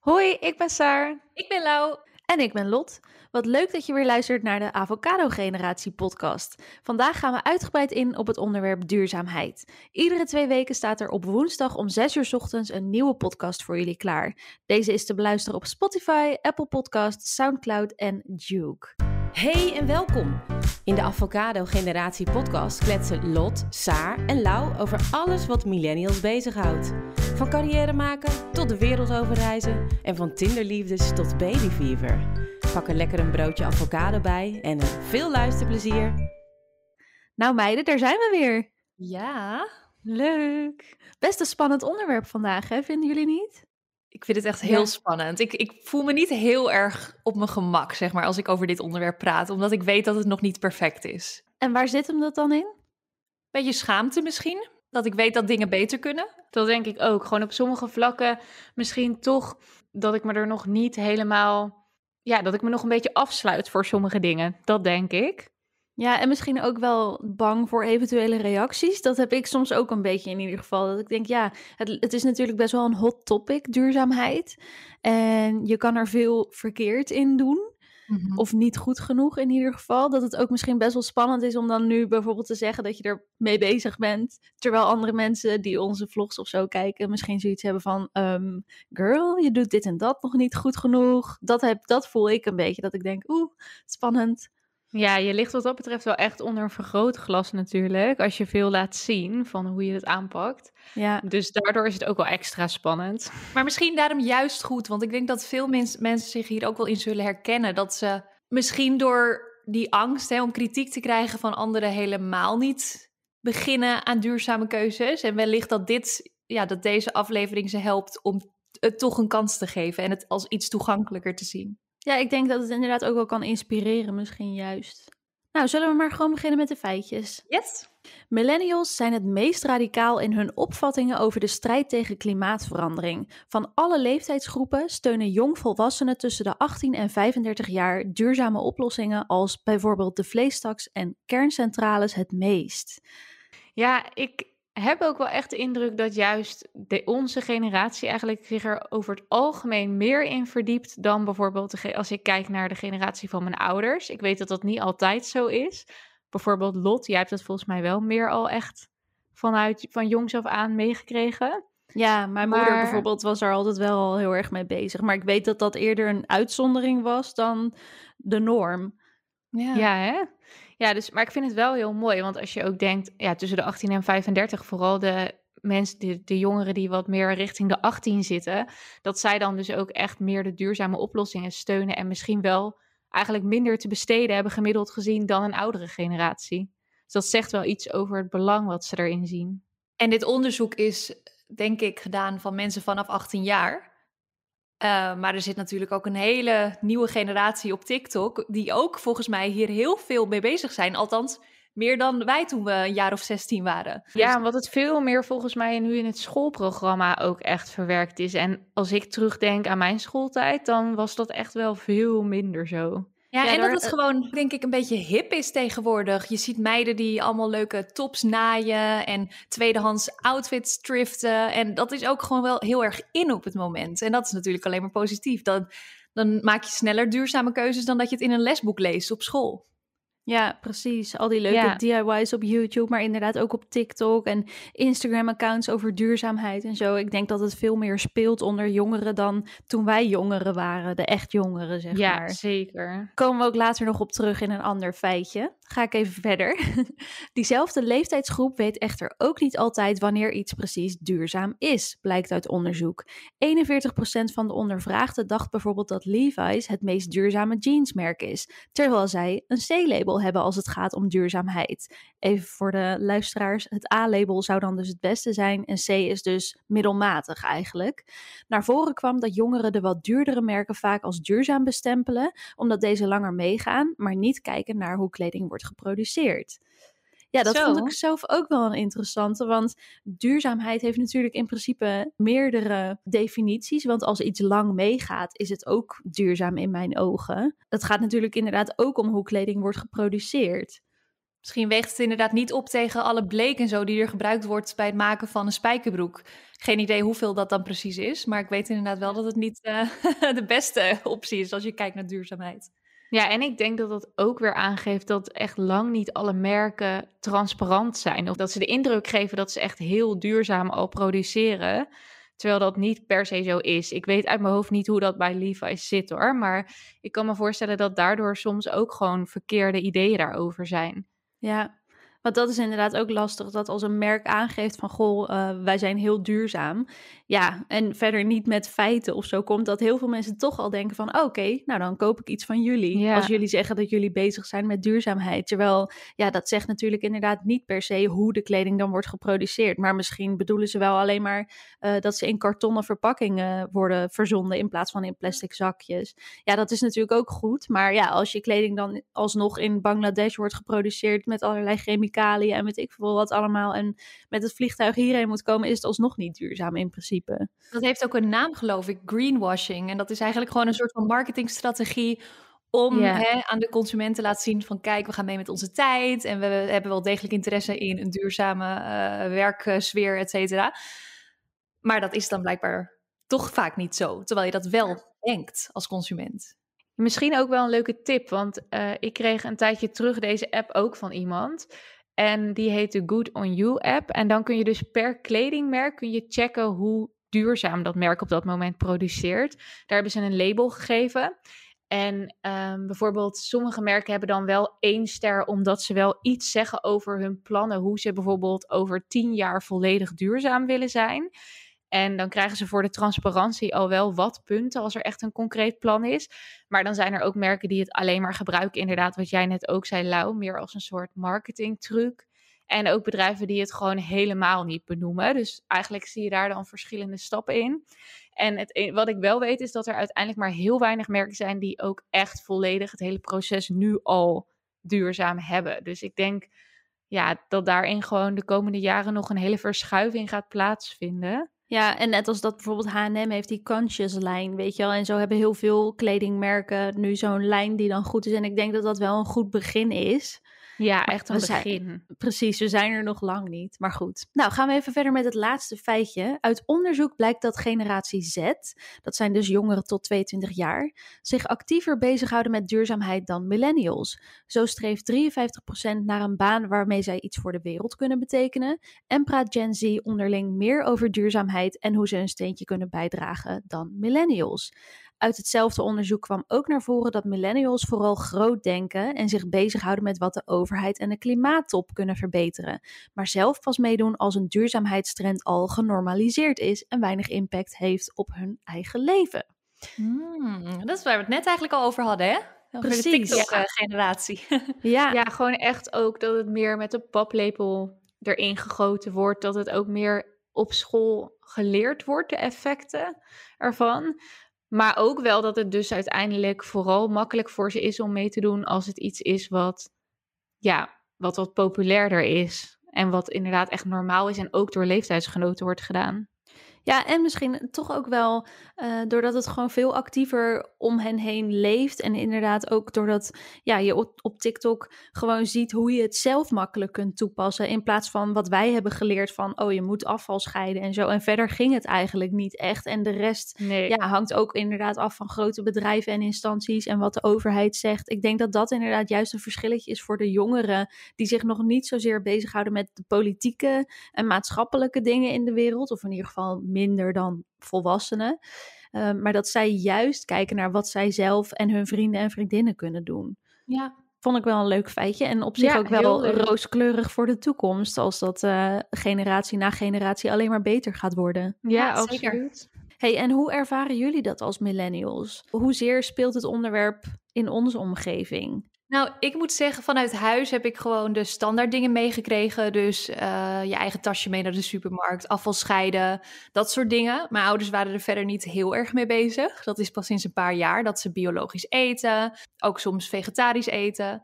Hoi, ik ben Saar. Ik ben Lau. En ik ben Lot. Wat leuk dat je weer luistert naar de Avocado Generatie podcast. Vandaag gaan we uitgebreid in op het onderwerp duurzaamheid. Iedere twee weken staat er op woensdag om 6 uur ochtends een nieuwe podcast voor jullie klaar. Deze is te beluisteren op Spotify, Apple Podcasts, Soundcloud en Duke. Hey en welkom. In de Avocado Generatie podcast kletsen Lot, Saar en Lau over alles wat millennials bezighoudt. Van carrière maken tot de wereld overreizen en van tinderliefdes tot babyfever. Pak er lekker een broodje avocado bij en veel luisterplezier. Nou meiden, daar zijn we weer. Ja, Leuk. Best een spannend onderwerp vandaag, hè? Vinden jullie niet? Ik vind het echt heel Ja. spannend. Ik, ik voel me niet heel erg op mijn gemak, zeg maar, als ik over dit onderwerp praat. Omdat ik weet dat het nog niet perfect is. En waar zit hem dat dan in? Beetje schaamte misschien. Dat ik weet dat dingen beter kunnen. Dat denk ik ook. Gewoon op sommige vlakken misschien toch dat ik me er nog niet helemaal... Ja, dat ik me nog een beetje afsluit voor sommige dingen. Dat denk ik. Ja, en misschien ook wel bang voor eventuele reacties. Dat heb ik soms ook een beetje in ieder geval. Dat ik denk, ja, het, het is natuurlijk best wel een hot topic, duurzaamheid. En je kan er veel verkeerd in doen. Of niet goed genoeg in ieder geval. Dat het ook misschien best wel spannend is om dan nu bijvoorbeeld te zeggen dat je er mee bezig bent. Terwijl andere mensen die onze vlogs of zo kijken, misschien zoiets hebben van: ehm, Girl, je doet dit en dat nog niet goed genoeg. Dat, heb, dat voel ik een beetje. Dat ik denk: Oeh, spannend. Ja, je ligt wat dat betreft wel echt onder een vergrootglas natuurlijk. Als je veel laat zien van hoe je het aanpakt. Ja, Dus daardoor is het ook wel extra spannend. Maar misschien daarom juist goed. Want ik denk dat veel mens- mensen zich hier ook wel in zullen herkennen. Dat ze misschien door die angst hè, om kritiek te krijgen van anderen helemaal niet beginnen aan duurzame keuzes. En wellicht dat, dit, ja, dat deze aflevering ze helpt om het toch een kans te geven. En het als iets toegankelijker te zien. Ja, ik denk dat het inderdaad ook wel kan inspireren, misschien juist. Nou, zullen we maar gewoon beginnen met de feitjes. Yes. Millennials zijn het meest radicaal in hun opvattingen over de strijd tegen klimaatverandering. Van alle leeftijdsgroepen steunen jongvolwassenen tussen de 18 en 35 jaar duurzame oplossingen als bijvoorbeeld de vleestaks en kerncentrales het meest. Ja, ik heb ook wel echt de indruk dat juist de, onze generatie eigenlijk zich er over het algemeen meer in verdiept dan bijvoorbeeld de als ik kijk naar de generatie van mijn ouders. Ik weet dat dat niet altijd zo is. Bijvoorbeeld Lot, jij hebt dat volgens mij wel meer al echt vanuit van jongs af aan meegekregen. Ja, mijn moeder Maar- bijvoorbeeld was er altijd wel al heel erg mee bezig. Maar ik weet dat dat eerder een uitzondering was dan de norm. Ja, hè? Ja, dus, maar ik vind het wel heel mooi, want als je ook denkt, ja, tussen de 18 en 35, vooral de mensen, de, jongeren die wat meer richting de 18 zitten, dat zij dan dus ook echt meer de duurzame oplossingen steunen en misschien wel eigenlijk minder te besteden hebben gemiddeld gezien dan een oudere generatie. Dus dat zegt wel iets over het belang wat ze erin zien. En dit onderzoek is, denk ik, gedaan van mensen vanaf 18 jaar. Eh, maar er zit natuurlijk ook een hele nieuwe generatie op TikTok, die ook volgens mij hier heel veel mee bezig zijn. Althans, meer dan wij toen we een jaar of 16 waren. Ja, en wat het veel meer volgens mij nu in het schoolprogramma ook echt verwerkt is. En als ik terugdenk aan mijn schooltijd, dan was dat echt wel veel minder zo. Ja, Ja, en dat het gewoon, denk ik, een beetje hip is tegenwoordig. Je ziet meiden die allemaal leuke tops naaien en tweedehands outfits thriften. En dat is ook gewoon wel heel erg in op het moment. En dat is natuurlijk alleen maar positief. Dan, dan maak je sneller duurzame keuzes dan dat je het in een lesboek leest op school. Ja, precies. Al die leuke Ja. DIY's op YouTube, maar inderdaad ook op TikTok en Instagram-accounts over duurzaamheid en zo. Ik denk dat het veel meer speelt onder jongeren dan toen wij jongeren waren, de echt jongeren, zeg ja, maar. zeker. Komen we ook later nog op terug in een ander feitje. Ga ik even verder. Diezelfde leeftijdsgroep weet echter ook niet altijd wanneer iets precies duurzaam is, blijkt uit onderzoek. 41% van de ondervraagden dacht bijvoorbeeld dat Levi's het meest duurzame jeansmerk is, terwijl zij een C-label hebben als het gaat om duurzaamheid. Even voor de luisteraars, het A-label zou dan dus het beste zijn en C is dus middelmatig eigenlijk. Naar voren kwam dat jongeren de wat duurdere merken vaak als duurzaam bestempelen, omdat deze langer meegaan, maar niet kijken naar hoe kleding wordt geproduceerd. Ja, dat Zo. vond ik zelf ook wel een interessante, want duurzaamheid heeft natuurlijk in principe meerdere definities, want als iets lang meegaat, is het ook duurzaam in mijn ogen. Het gaat natuurlijk inderdaad ook om hoe kleding wordt geproduceerd. Misschien weegt het inderdaad niet op tegen alle bleek en zo die er gebruikt wordt bij het maken van een spijkerbroek. Geen idee hoeveel dat dan precies is, maar ik weet inderdaad wel dat het niet uh, de beste optie is als je kijkt naar duurzaamheid. Ja, en ik denk dat dat ook weer aangeeft dat echt lang niet alle merken transparant zijn. Of dat ze de indruk geven dat ze echt heel duurzaam al produceren. Terwijl dat niet per se zo is. Ik weet uit mijn hoofd niet hoe dat bij Levi's zit hoor. Maar ik kan me voorstellen dat daardoor soms ook gewoon verkeerde ideeën daarover zijn. Ja, want dat is inderdaad ook lastig, dat als een merk aangeeft van goh, uh, wij zijn heel duurzaam. Ja, en verder niet met feiten of zo komt, dat heel veel mensen toch al denken van oké, nou dan koop ik iets van jullie. Ja. Als jullie zeggen dat jullie bezig zijn met duurzaamheid. Terwijl, ja, dat zegt natuurlijk inderdaad niet per se hoe de kleding dan wordt geproduceerd. Maar misschien bedoelen ze wel alleen maar uh, dat ze in kartonnen verpakkingen worden verzonden in plaats van in plastic zakjes. Ja, dat is natuurlijk ook goed. Maar ja, als je kleding dan alsnog in Bangladesh wordt geproduceerd met allerlei chemicaliën en weet ik veel wat allemaal. En met het vliegtuig hierheen moet komen, is het alsnog niet duurzaam in principe. Dat heeft ook een naam, geloof ik, greenwashing. En dat is eigenlijk gewoon een soort van marketingstrategie om hè, aan de consument te laten zien van kijk, we gaan mee met onze tijd en we hebben wel degelijk interesse in een duurzame uh, werksfeer, et cetera. Maar dat is dan blijkbaar toch vaak niet zo, terwijl je dat wel denkt als consument. Misschien ook wel een leuke tip, want uh, ik kreeg een tijdje terug deze app ook van iemand. En die heet de Good On You app. En dan kun je dus per kledingmerk kun je checken hoe duurzaam dat merk op dat moment produceert. Daar hebben ze een label gegeven. En um, bijvoorbeeld sommige merken hebben dan wel één ster omdat ze wel iets zeggen over hun plannen, hoe ze bijvoorbeeld over tien jaar volledig duurzaam willen zijn. En dan krijgen ze voor de transparantie al wel wat punten als er echt een concreet plan is. Maar dan zijn er ook merken die het alleen maar gebruiken, inderdaad, wat jij net ook zei, Lau, meer als een soort marketingtruc. En ook bedrijven die het gewoon helemaal niet benoemen. Dus eigenlijk zie je daar dan verschillende stappen in. En het, wat ik wel weet is dat er uiteindelijk maar heel weinig merken zijn die ook echt volledig het hele proces nu al duurzaam hebben. Dus ik denk ja, dat daarin gewoon de komende jaren nog een hele verschuiving gaat plaatsvinden. Ja, en net als dat bijvoorbeeld H&M heeft die conscious lijn, weet je wel. En zo hebben heel veel kledingmerken nu zo'n lijn die dan goed is. En ik denk dat dat wel een goed begin is. Ja, echt een begin. precies, we zijn er nog lang niet. Maar goed. Nou, gaan we even verder met het laatste feitje. Uit onderzoek blijkt dat generatie Z, dat zijn dus jongeren tot 22 jaar, zich actiever bezighouden met duurzaamheid dan millennials. Zo streeft 53% naar een baan waarmee zij iets voor de wereld kunnen betekenen. En praat Gen Z onderling meer over duurzaamheid en hoe ze een steentje kunnen bijdragen dan millennials. Uit hetzelfde onderzoek kwam ook naar voren dat millennials vooral groot denken en zich bezighouden met wat de overheid en de klimaattop kunnen verbeteren, maar zelf pas meedoen als een duurzaamheidstrend al genormaliseerd is en weinig impact heeft op hun eigen leven. Hmm, dat is waar we het net eigenlijk al over hadden, hè? Over Precies. de TikTok-generatie. Ja. ja, gewoon echt ook dat het meer met de paplepel erin gegoten wordt. Dat het ook meer op school geleerd wordt, de effecten ervan. Maar ook wel dat het dus uiteindelijk vooral makkelijk voor ze is om mee te doen als het iets is wat, ja, wat wat populairder is. En wat inderdaad echt normaal is en ook door leeftijdsgenoten wordt gedaan. Ja, en misschien toch ook wel uh, doordat het gewoon veel actiever om hen heen leeft. En inderdaad ook doordat ja, je op, op, TikTok gewoon ziet hoe je het zelf makkelijk kunt toepassen. In plaats van wat wij hebben geleerd van, oh je moet afval scheiden en zo. En verder ging het eigenlijk niet echt. En de rest nee. ja, hangt ook inderdaad af van grote bedrijven en instanties en wat de overheid zegt. Ik denk dat dat inderdaad juist een verschilletje is voor de jongeren die zich nog niet zozeer bezighouden met de politieke en maatschappelijke dingen in de wereld. Of in ieder geval minder dan volwassenen. Ehm, maar dat zij juist kijken naar wat zij zelf en hun vrienden en vriendinnen kunnen doen. Ja. Vond ik wel een leuk feitje. En op zich ook wel rooskleurig voor de toekomst. Als dat uh, generatie na generatie alleen maar beter gaat worden. Ja, ja absoluut. Hey, en hoe ervaren jullie dat als millennials? Hoezeer speelt het onderwerp in onze omgeving? Nou, ik moet zeggen, vanuit huis heb ik gewoon de standaard dingen meegekregen. Dus uh, je eigen tasje mee naar de supermarkt, afval scheiden, dat soort dingen. Mijn ouders waren er verder niet heel erg mee bezig. Dat is pas sinds een paar jaar dat ze biologisch eten, ook soms vegetarisch eten.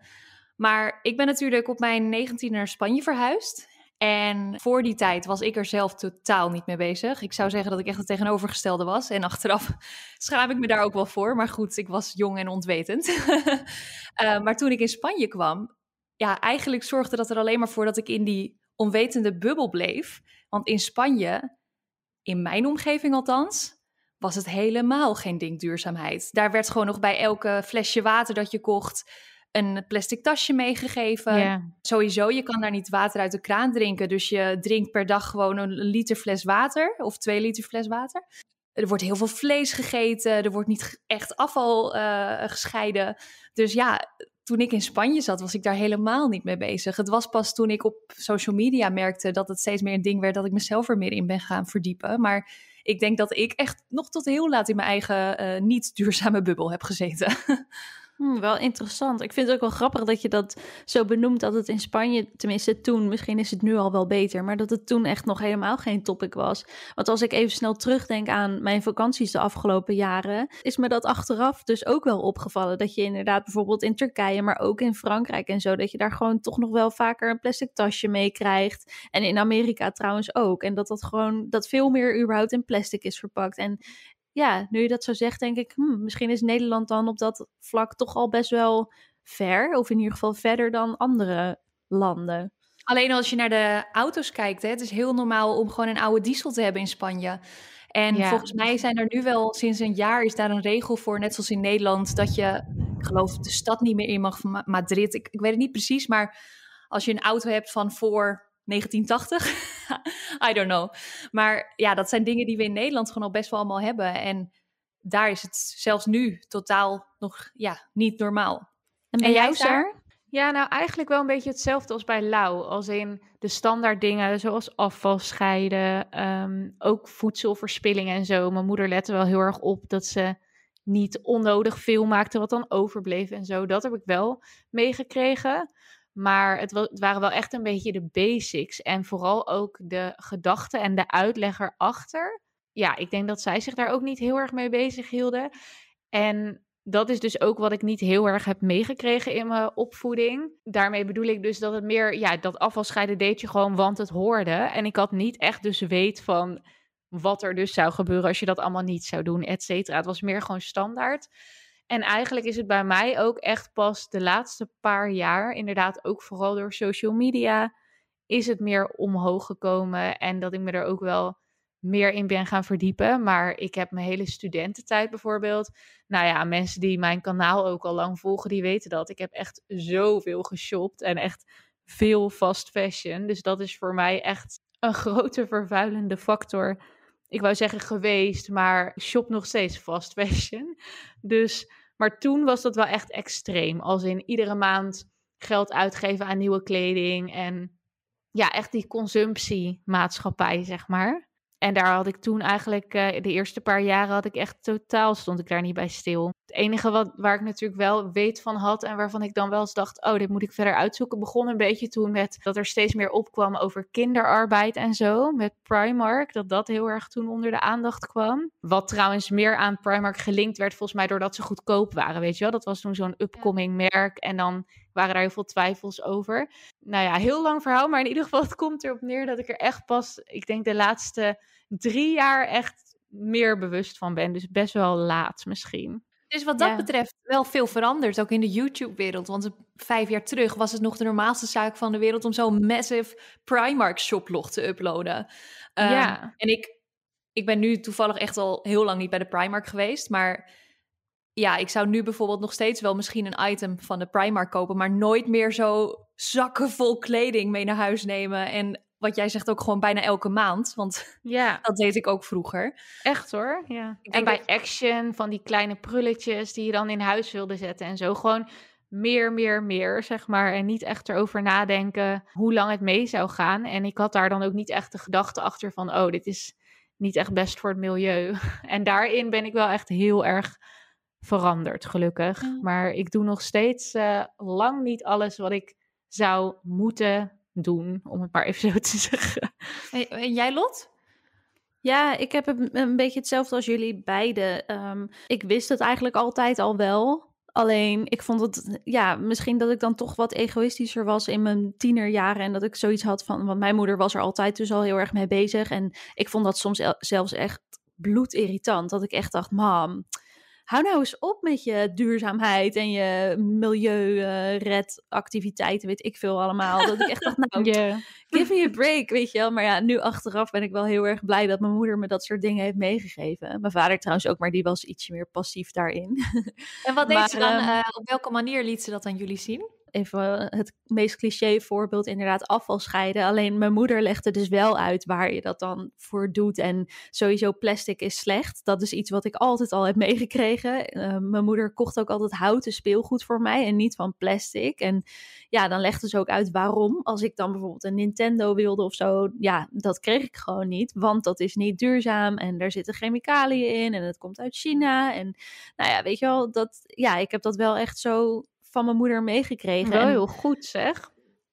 Maar ik ben natuurlijk op mijn 19 naar Spanje verhuisd. En voor die tijd was ik er zelf totaal niet mee bezig. Ik zou zeggen dat ik echt het tegenovergestelde was. En achteraf schaam ik me daar ook wel voor. Maar goed, ik was jong en ontwetend. uh, maar toen ik in Spanje kwam, ja, eigenlijk zorgde dat er alleen maar voor dat ik in die onwetende bubbel bleef. Want in Spanje, in mijn omgeving althans, was het helemaal geen ding duurzaamheid. Daar werd gewoon nog bij elke flesje water dat je kocht een plastic tasje meegegeven. Sowieso, je kan daar niet water uit de kraan drinken. Dus je drinkt per dag gewoon een liter fles water of twee liter fles water. Er wordt heel veel vlees gegeten. Er wordt niet echt afval eh, gescheiden. Dus ja, toen ik in Spanje zat, was ik daar helemaal niet mee bezig. Het was pas toen ik op social media merkte dat het steeds meer een ding werd dat ik mezelf er meer in ben gaan verdiepen. Maar ik denk dat ik echt nog tot heel laat in mijn eigen uh, niet duurzame bubbel heb gezeten. Hmm, wel interessant. Ik vind het ook wel grappig dat je dat zo benoemt dat het in Spanje, tenminste toen, misschien is het nu al wel beter, maar dat het toen echt nog helemaal geen topic was. Want als ik even snel terugdenk aan mijn vakanties de afgelopen jaren, is me dat achteraf dus ook wel opgevallen. Dat je inderdaad bijvoorbeeld in Turkije, maar ook in Frankrijk en zo, dat je daar gewoon toch nog wel vaker een plastic tasje mee krijgt. En in Amerika trouwens ook. En dat dat gewoon, dat veel meer überhaupt in plastic is verpakt. En ja, nu je dat zo zegt, denk ik, hmm, misschien is Nederland dan op dat vlak toch al best wel ver. Of in ieder geval verder dan andere landen. Alleen als je naar de auto's kijkt, hè, het is heel normaal om gewoon een oude diesel te hebben in Spanje. En Ja. volgens mij zijn er nu wel sinds een jaar is daar een regel voor, net zoals in Nederland, dat je, ik geloof, de stad niet meer in mag van Ma- Madrid. Ik, ik weet het niet precies, maar als je een auto hebt van voor 1980, I don't know. Maar ja, dat zijn dingen die we in Nederland gewoon al best wel allemaal hebben. En daar is het zelfs nu totaal nog ja, niet normaal. En En jij? Saar? Ja, nou eigenlijk wel een beetje hetzelfde als bij Lau. Als in de standaard dingen zoals afval scheiden, ehm, ook voedselverspilling en zo. Mijn moeder lette wel heel erg op dat ze niet onnodig veel maakte wat dan overbleef en zo. Dat heb ik wel meegekregen. Maar het, het waren wel echt een beetje de basics. En vooral ook de gedachten en de uitleg erachter. Ja, ik denk dat zij zich daar ook niet heel erg mee bezig hielden. En dat is dus ook wat ik niet heel erg heb meegekregen in mijn opvoeding. Daarmee bedoel ik dus dat het meer, ja, dat afvalscheiden deed je gewoon, want het hoorde. En ik had niet echt dus weet van wat er dus zou gebeuren als je dat allemaal niet zou doen, et cetera. Het was meer gewoon standaard. En eigenlijk is het bij mij ook echt pas de laatste paar jaar, inderdaad ook vooral door social media, is het meer omhoog gekomen. En dat ik me er ook wel meer in ben gaan verdiepen. Maar ik heb mijn hele studententijd bijvoorbeeld nou ja, mensen die mijn kanaal ook al lang volgen, die weten dat. Ik heb echt zoveel geshopt en echt veel fast fashion. Dus dat is voor mij echt een grote vervuilende factor. Ik wou zeggen geweest, maar shop nog steeds fast fashion. Dus, maar toen was dat wel echt extreem. Als in iedere maand geld uitgeven aan nieuwe kleding en ja, echt die consumptiemaatschappij, zeg maar. En daar had ik toen eigenlijk, eh, de eerste paar jaren had ik echt totaal, stond ik daar niet bij stil. Het enige wat, waar ik natuurlijk wel weet van had en waarvan ik dan wel eens dacht, oh, dit moet ik verder uitzoeken, begon een beetje toen met dat er steeds meer opkwam over kinderarbeid en zo, met Primark, dat dat heel erg toen onder de aandacht kwam. Wat trouwens meer aan Primark gelinkt werd, volgens mij doordat ze goedkoop waren, weet je wel. Dat was toen zo'n upcoming merk en dan waren daar heel veel twijfels over. Nou ja, heel lang verhaal, maar in ieder geval, het komt erop neer dat ik er echt pas, ik denk de laatste drie jaar echt meer bewust van ben. Dus best wel laat misschien. Dus wat dat Ja. betreft wel veel veranderd, ook in de YouTube-wereld. Want vijf jaar terug was het nog de normaalste zaak van de wereld om zo'n massive Primark shoplog te uploaden. Ehm, Ja. En ik, ik ben nu toevallig echt al heel lang niet bij de Primark geweest, maar ja, ik zou nu bijvoorbeeld nog steeds wel misschien een item van de Primark kopen, maar nooit meer zo zakken vol kleding mee naar huis nemen. En wat jij zegt ook gewoon bijna elke maand, want Ja, dat deed ik ook vroeger. echt hoor. Ja. En bij Action, van die kleine prulletjes die je dan in huis wilde zetten en zo. Gewoon meer, meer, meer, zeg maar. En niet echt erover nadenken hoe lang het mee zou gaan. En ik had daar dan ook niet echt de gedachte achter van, oh, dit is niet echt best voor het milieu. En daarin ben ik wel echt heel erg veranderd, gelukkig. Ja. Maar ik doe nog steeds eh, lang niet alles wat ik zou moeten doen, om het maar even zo te zeggen. En, en jij, Lot? Ja, ik heb een, een beetje hetzelfde als jullie beiden. Ehm, ik wist het eigenlijk altijd al wel. Alleen, ik vond het, ja, misschien dat ik dan toch wat egoïstischer was in mijn tienerjaren. En dat ik zoiets had van, want mijn moeder was er altijd dus al heel erg mee bezig. En ik vond dat soms el- zelfs echt bloedirritant. Dat ik echt dacht, mam, hou nou eens op met je duurzaamheid en je milieuredactiviteiten, weet ik veel allemaal. Dat ik echt dacht, nou, give me a break, weet je wel. Maar ja, nu achteraf ben ik wel heel erg blij dat mijn moeder me dat soort dingen heeft meegegeven. Mijn vader trouwens ook, maar die was ietsje meer passief daarin. En wat deed Maar, ze dan? ehm, eh, op welke manier liet ze dat aan jullie zien? Even het meest cliché voorbeeld, inderdaad afval scheiden. Alleen mijn moeder legde dus wel uit waar je dat dan voor doet. En sowieso plastic is slecht. Dat is iets wat ik altijd al heb meegekregen. Eh, mijn moeder kocht ook altijd houten speelgoed voor mij en niet van plastic. En ja, dan legde ze ook uit waarom. Als ik dan bijvoorbeeld een Nintendo wilde of zo, ja, dat kreeg ik gewoon niet. Want dat is niet duurzaam en er zitten chemicaliën in en het komt uit China. En nou ja, weet je wel, dat, ja, ik heb dat wel echt zo van mijn moeder meegekregen. Wel heel goed zeg.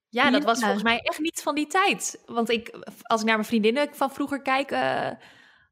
Ja, dat was volgens mij echt niet van die tijd. Want ik, als ik naar mijn vriendinnen van vroeger kijk, eh,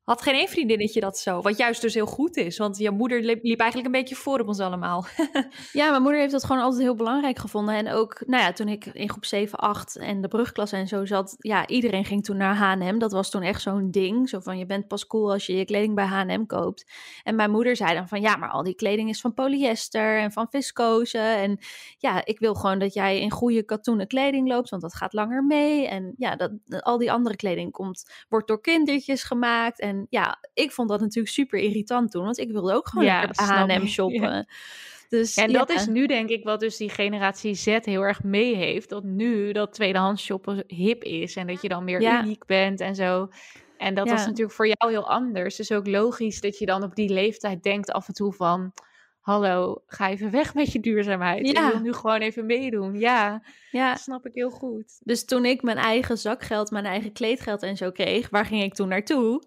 had geen één vriendinnetje dat zo. Wat juist dus heel goed is. Want je moeder liep, eigenlijk een beetje voor op ons allemaal. Ja, mijn moeder heeft dat gewoon altijd heel belangrijk gevonden. En ook, nou ja, toen ik in groep 7, 8 en de brugklas en zo zat, ja, iedereen ging toen naar H&M. Dat was toen echt zo'n ding. Zo van, je bent pas cool als je je kleding bij H&M koopt. En mijn moeder zei dan van, ja, maar al die kleding is van polyester en van viscose. En ja, ik wil gewoon dat jij in goede katoenen kleding loopt, want dat gaat langer mee. En ja, dat, al die andere kleding komt, wordt door kindertjes gemaakt. Ja, ik vond dat natuurlijk super irritant toen, want ik wilde ook gewoon Ja, lekker H&M shoppen. Dus, En dat is nu denk ik wat dus die generatie Z heel erg mee heeft. Dat nu dat tweedehands shoppen hip is. En dat je dan meer uniek bent en zo. En dat was natuurlijk voor jou heel anders. Dus ook logisch dat je dan op die leeftijd denkt af en toe van... Hallo, ga even weg met je duurzaamheid. Ja. Ik wil nu gewoon even meedoen. Ja, Ja, dat snap ik heel goed. dus toen ik mijn eigen zakgeld, mijn eigen kleedgeld en zo kreeg, waar ging ik toen naartoe?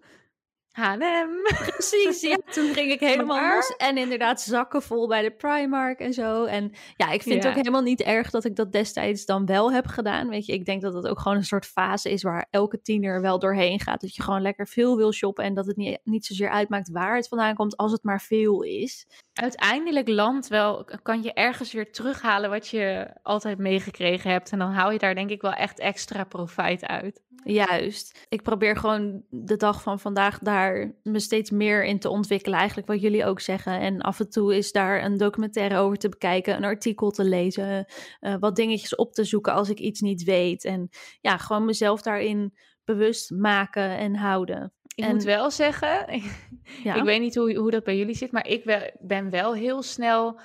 H&M. Precies, ja. Toen ging ik helemaal Maar- los. En inderdaad zakken vol bij de Primark en zo. En ja, ik vind Ja. het ook helemaal niet erg dat ik dat destijds dan wel heb gedaan. Weet je, ik denk dat het ook gewoon een soort fase is waar elke tiener wel doorheen gaat. Dat je gewoon lekker veel wil shoppen en dat het niet, niet zozeer uitmaakt waar het vandaan komt, als het maar veel is. Uiteindelijk land wel, kan je ergens weer terughalen wat je altijd meegekregen hebt. En dan haal je daar denk ik wel echt extra profijt uit. Juist. Ik probeer gewoon de dag van vandaag daar me steeds meer in te ontwikkelen. Eigenlijk wat jullie ook zeggen. En af en toe is daar een documentaire over te bekijken, een artikel te lezen, eh, wat dingetjes op te zoeken als ik iets niet weet. En ja, gewoon mezelf daarin bewust maken en houden. Ik En- moet wel zeggen, Ja. ik weet niet hoe, hoe dat bij jullie zit, maar ik wel- ben wel heel snel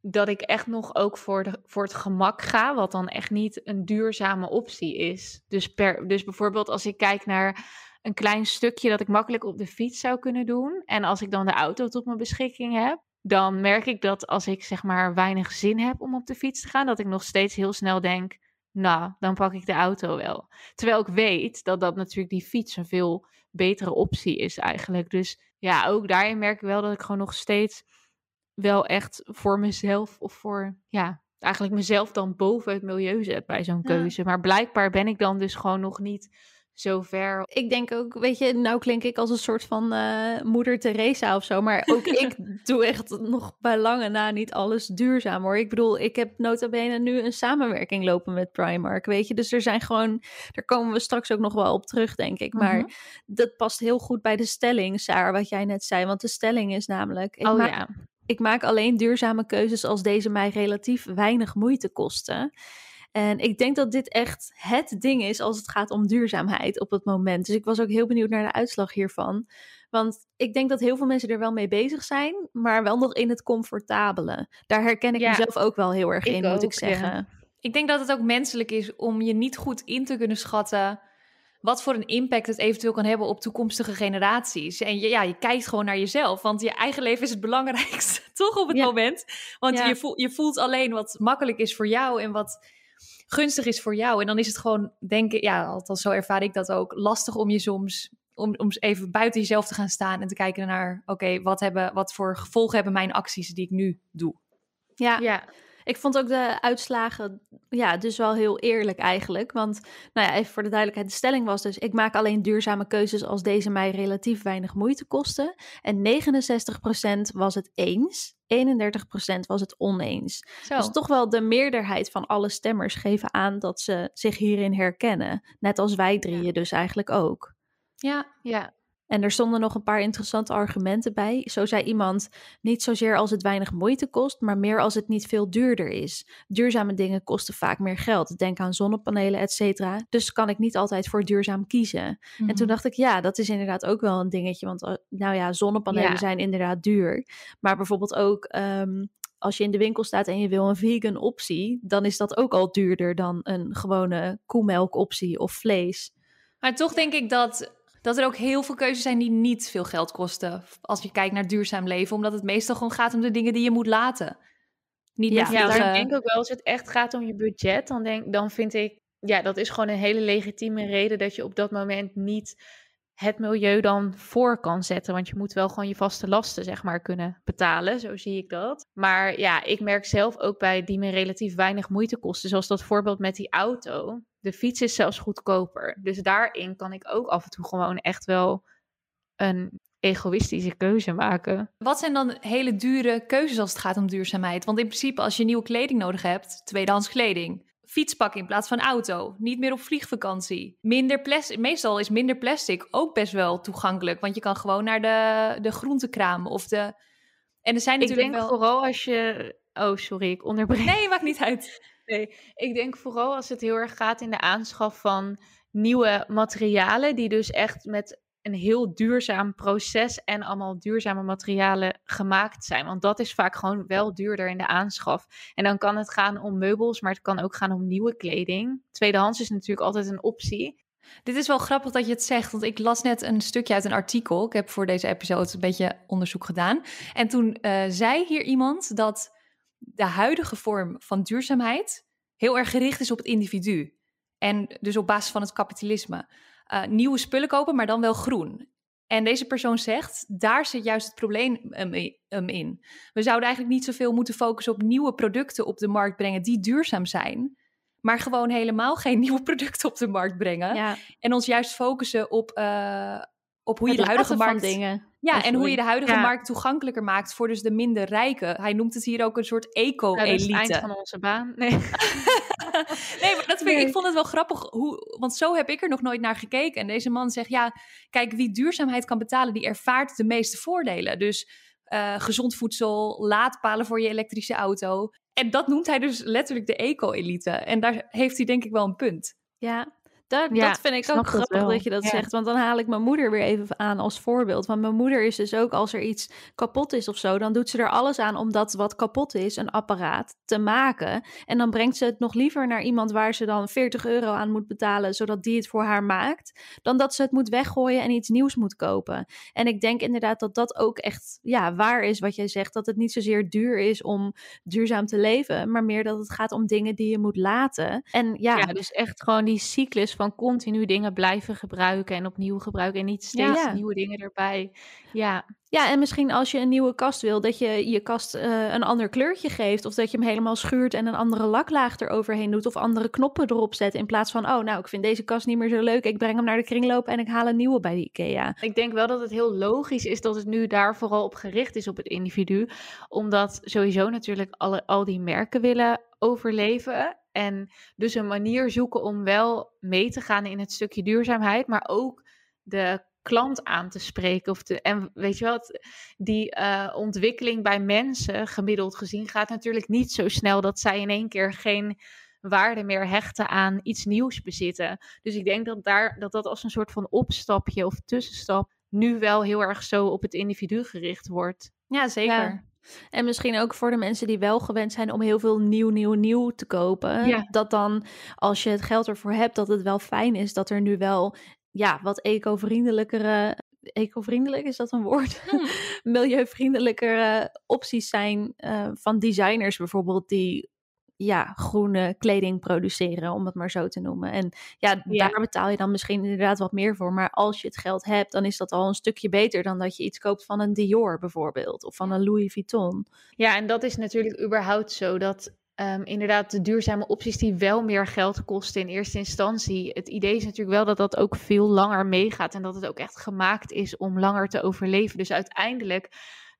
dat ik echt nog ook voor, de, voor het gemak ga, wat dan echt niet een duurzame optie is. Dus, per, dus bijvoorbeeld als ik kijk naar een klein stukje dat ik makkelijk op de fiets zou kunnen doen, en als ik dan de auto tot mijn beschikking heb, dan merk ik dat als ik zeg maar weinig zin heb om op de fiets te gaan, dat ik nog steeds heel snel denk, nou, dan pak ik de auto wel. Terwijl ik weet dat dat natuurlijk die fiets een veel betere optie is eigenlijk. Dus ja, ook daarin merk ik wel dat ik gewoon nog steeds wel echt voor mezelf of voor, ja, eigenlijk mezelf dan boven het milieu zet bij zo'n Ja. keuze. Maar blijkbaar ben ik dan dus gewoon nog niet zo ver. Ik denk ook, weet je, nou klink ik als een soort van eh, moeder Teresa of zo. Maar ook ik doe echt nog bij lange na niet alles duurzaam hoor. Ik bedoel, ik heb nota bene nu een samenwerking lopen met Primark, weet je. Dus er zijn gewoon, daar komen we straks ook nog wel op terug, denk ik. Maar Mhm. dat past heel goed bij de stelling, Saar, wat jij net zei. Want de stelling is namelijk, ik, oh maak, ja, ik maak alleen duurzame keuzes als deze mij relatief weinig moeite kosten. En ik denk dat dit echt het ding is als het gaat om duurzaamheid op het moment. Dus ik was ook heel benieuwd naar de uitslag hiervan. Want ik denk dat heel veel mensen er wel mee bezig zijn, maar wel nog in het comfortabele. Daar herken ik Ja, mezelf ook wel heel erg in, moet ik ja. zeggen. Ik denk dat het ook menselijk is om je niet goed in te kunnen schatten wat voor een impact het eventueel kan hebben op toekomstige generaties. En je, ja, je kijkt gewoon naar jezelf, want je eigen leven is het belangrijkste, toch op het Ja. moment. Want Ja. je, voelt, je voelt alleen wat makkelijk is voor jou en wat gunstig is voor jou. En dan is het gewoon, denk ik, ja, althans zo ervaar ik dat ook, lastig om je soms, om, om even buiten jezelf te gaan staan en te kijken naar, oké, wat hebben, wat voor gevolgen hebben mijn acties die ik nu doe? Ja, ja. Ik vond ook de uitslagen, ja, dus wel heel eerlijk eigenlijk. Want, nou ja, even voor de duidelijkheid, de stelling was dus... ik maak alleen duurzame keuzes als deze mij relatief weinig moeite kosten. En 69% was het eens, 31% was het oneens. Zo. Dus toch wel de meerderheid van alle stemmers geven aan dat ze zich hierin herkennen. Net als wij drieën dus eigenlijk ook. ja, ja. En er stonden nog een paar interessante argumenten bij. Zo zei iemand: niet zozeer als het weinig moeite kost, maar meer als het niet veel duurder is. Duurzame dingen kosten vaak meer geld. Denk aan zonnepanelen, et cetera. Dus kan ik niet altijd voor duurzaam kiezen. En toen Mhm. dacht ik, ja, dat is inderdaad ook wel een dingetje. Want eh, nou ja, zonnepanelen Ja. zijn inderdaad duur. Maar bijvoorbeeld ook. ehm, als je in de winkel staat en je wil een vegan optie, dan is dat ook al duurder dan een gewone koemelkoptie of vlees. Maar toch denk ik dat, dat er ook heel veel keuzes zijn die niet veel geld kosten. Als je kijkt naar duurzaam leven. Omdat het meestal gewoon gaat om de dingen die je moet laten. Niet Ja, Ja, ik denk ook wel als het echt gaat om je budget, dan, denk, dan vind ik, ja, dat is gewoon een hele legitieme reden dat je op dat moment niet het milieu dan voor kan zetten. Want je moet wel gewoon je vaste lasten, zeg maar, kunnen betalen. Zo zie ik dat. Maar ja, ik merk zelf ook bij die me relatief weinig moeite kosten. Zoals dat voorbeeld met die auto. De fiets is zelfs goedkoper. Dus daarin kan ik ook af en toe gewoon echt wel een egoïstische keuze maken. Wat zijn dan hele dure keuzes als het gaat om duurzaamheid? Want in principe, als je nieuwe kleding nodig hebt, tweedehands kleding, fietspak in plaats van auto, niet meer op vliegvakantie, minder plastic. Meestal is minder plastic ook best wel toegankelijk, want je kan gewoon naar de, de groentekraam of de. En er zijn Ik natuurlijk denk wel. vooral als je... Oh, sorry, ik onderbreek. Nee, maakt niet uit. Ik denk vooral als het heel erg gaat in de aanschaf van nieuwe materialen, die dus echt met een heel duurzaam proces en allemaal duurzame materialen gemaakt zijn. Want dat is vaak gewoon wel duurder in de aanschaf. En dan kan het gaan om meubels, maar het kan ook gaan om nieuwe kleding. Tweedehands is natuurlijk altijd een optie. Dit is wel grappig dat je het zegt, want ik las net een stukje uit een artikel. Ik heb voor deze episode een beetje onderzoek gedaan. En toen eh, zei hier iemand dat de huidige vorm van duurzaamheid heel erg gericht is op het individu. En dus op basis van het kapitalisme. Eh, nieuwe spullen kopen, maar dan wel groen. En deze persoon zegt, daar zit juist het probleem i- hem in. We zouden eigenlijk niet zoveel moeten focussen op nieuwe producten op de markt brengen die duurzaam zijn. Maar gewoon helemaal geen nieuwe producten op de markt brengen. Ja, En ons juist focussen op, eh, op hoe je de huidige laten van markt. dingen. Ja, en hoe je de huidige Ja. markt toegankelijker maakt voor dus de minder rijken. Hij noemt het hier ook een soort Ja, dat is het eind eco-elite. van onze baan. Nee. nee, maar dat vind ik, Nee. ik vond het wel grappig, hoe, want zo heb ik er nog nooit naar gekeken. En deze man zegt, ja, kijk, wie duurzaamheid kan betalen, die ervaart de meeste voordelen. Dus eh, gezond voedsel, laadpalen voor je elektrische auto. En dat noemt hij dus letterlijk de eco-elite. En daar heeft hij denk ik wel een punt. Ja, dat, Ja, dat vind ik ook grappig dat je dat Ja. zegt. Want dan haal ik mijn moeder weer even aan als voorbeeld. Want mijn moeder is dus ook als er iets kapot is of zo, dan doet ze er alles aan om dat wat kapot is, een apparaat, te maken. En dan brengt ze het nog liever naar iemand waar ze dan 40 euro aan moet betalen, zodat die het voor haar maakt, dan dat ze het moet weggooien en iets nieuws moet kopen. En ik denk inderdaad dat dat ook echt ja, waar is wat jij zegt. Dat het niet zozeer duur is om duurzaam te leven, maar meer dat het gaat om dingen die je moet laten. En ja, Ja, dus echt gewoon die cyclus van continu dingen blijven gebruiken en opnieuw gebruiken en niet steeds Ja. nieuwe dingen erbij. Ja, Ja, en misschien als je een nieuwe kast wil, dat je je kast eh, een ander kleurtje geeft. Of dat je hem helemaal schuurt en een andere laklaag eroverheen doet. Of andere knoppen erop zet. In plaats van, oh, nou, ik vind deze kast niet meer zo leuk. Ik breng hem naar de kringloop en ik haal een nieuwe bij de IKEA. ik denk wel dat het heel logisch is dat het nu daar vooral op gericht is op het individu. Omdat sowieso natuurlijk alle, al die merken willen overleven. En dus een manier zoeken om wel mee te gaan in het stukje duurzaamheid, maar ook de klant aan te spreken. Of de, en weet je wat, die eh, ontwikkeling bij mensen, gemiddeld gezien, gaat natuurlijk niet zo snel dat zij in één keer geen waarde meer hechten aan iets nieuws bezitten. Dus ik denk dat daar, dat, dat als een soort van opstapje of tussenstap nu wel heel erg zo op het individu gericht wordt. Ja, zeker. Ja. En misschien ook voor de mensen die wel gewend zijn om heel veel nieuw, nieuw, nieuw te kopen. Ja. Dat dan, als je het geld ervoor hebt, dat het wel fijn is dat er nu wel ja, wat eco-vriendelijkere. Eco-vriendelijk, is dat een woord? Milieuvriendelijkere opties zijn eh, van designers bijvoorbeeld, die ja, groene kleding produceren, om het maar zo te noemen. En ja, Ja. daar betaal je dan misschien inderdaad wat meer voor. Maar als je het geld hebt, dan is dat al een stukje beter dan dat je iets koopt van een Dior bijvoorbeeld. Of van een Louis Vuitton. Ja, en dat is natuurlijk überhaupt zo dat ehm, inderdaad de duurzame opties die wel meer geld kosten in eerste instantie. Het idee is natuurlijk wel dat dat ook veel langer meegaat en dat het ook echt gemaakt is om langer te overleven. Dus uiteindelijk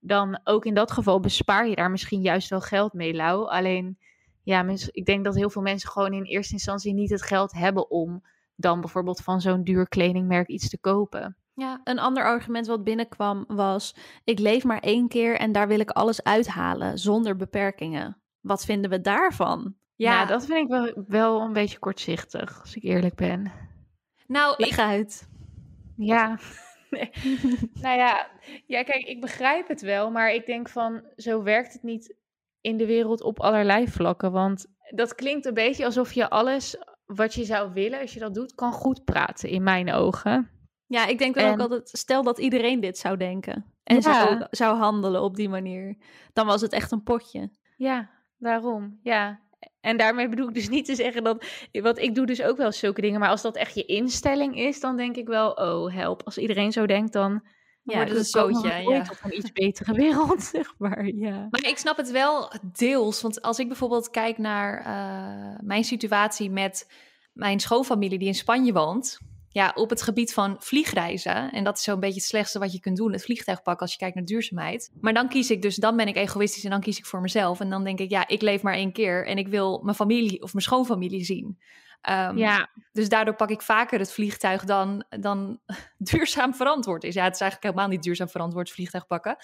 dan ook in dat geval bespaar je daar misschien juist wel geld mee, Lau. Alleen, ja, ik denk dat heel veel mensen gewoon in eerste instantie niet het geld hebben om dan bijvoorbeeld van zo'n duur kledingmerk iets te kopen. Ja. Een ander argument wat binnenkwam was: ik leef maar één keer en daar wil ik alles uithalen zonder beperkingen. Wat vinden we daarvan? Ja, Ja, dat vind ik wel, wel een beetje kortzichtig, als ik eerlijk ben. nou, ik, Leg uit. Ja. Nee. nou ja, ja, kijk, ik begrijp het wel, maar ik denk van, zo werkt het niet in de wereld op allerlei vlakken. Want dat klinkt een beetje alsof je alles wat je zou willen, als je dat doet, kan goed praten, in mijn ogen. Ja, ik denk dan ook altijd, stel dat iedereen dit zou denken en Ja. zou, zou handelen op die manier, dan was het echt een potje. Ja, daarom. Ja. En daarmee bedoel ik dus niet te zeggen dat. Want ik doe dus ook wel zulke dingen. Maar als dat echt je instelling is, dan denk ik wel: oh, help. Als iedereen zo denkt, dan. Ja, het dus een een- ja. Ooit tot een iets betere wereld, zeg maar. Ja. Maar ik snap het wel deels. Want als ik bijvoorbeeld kijk naar eh, mijn situatie met mijn schoonfamilie die in Spanje woont. Ja, op het gebied van vliegreizen. En dat is zo'n beetje het slechtste wat je kunt doen. Het vliegtuig pakken als je kijkt naar duurzaamheid. Maar dan kies ik dus, dan ben ik egoïstisch en dan kies ik voor mezelf. En dan denk ik, ja, ik leef maar één keer. En ik wil mijn familie of mijn schoonfamilie zien. Ehm, ja, Dus daardoor pak ik vaker het vliegtuig dan, dan duurzaam verantwoord is. Ja, het is eigenlijk helemaal niet duurzaam verantwoord vliegtuig pakken.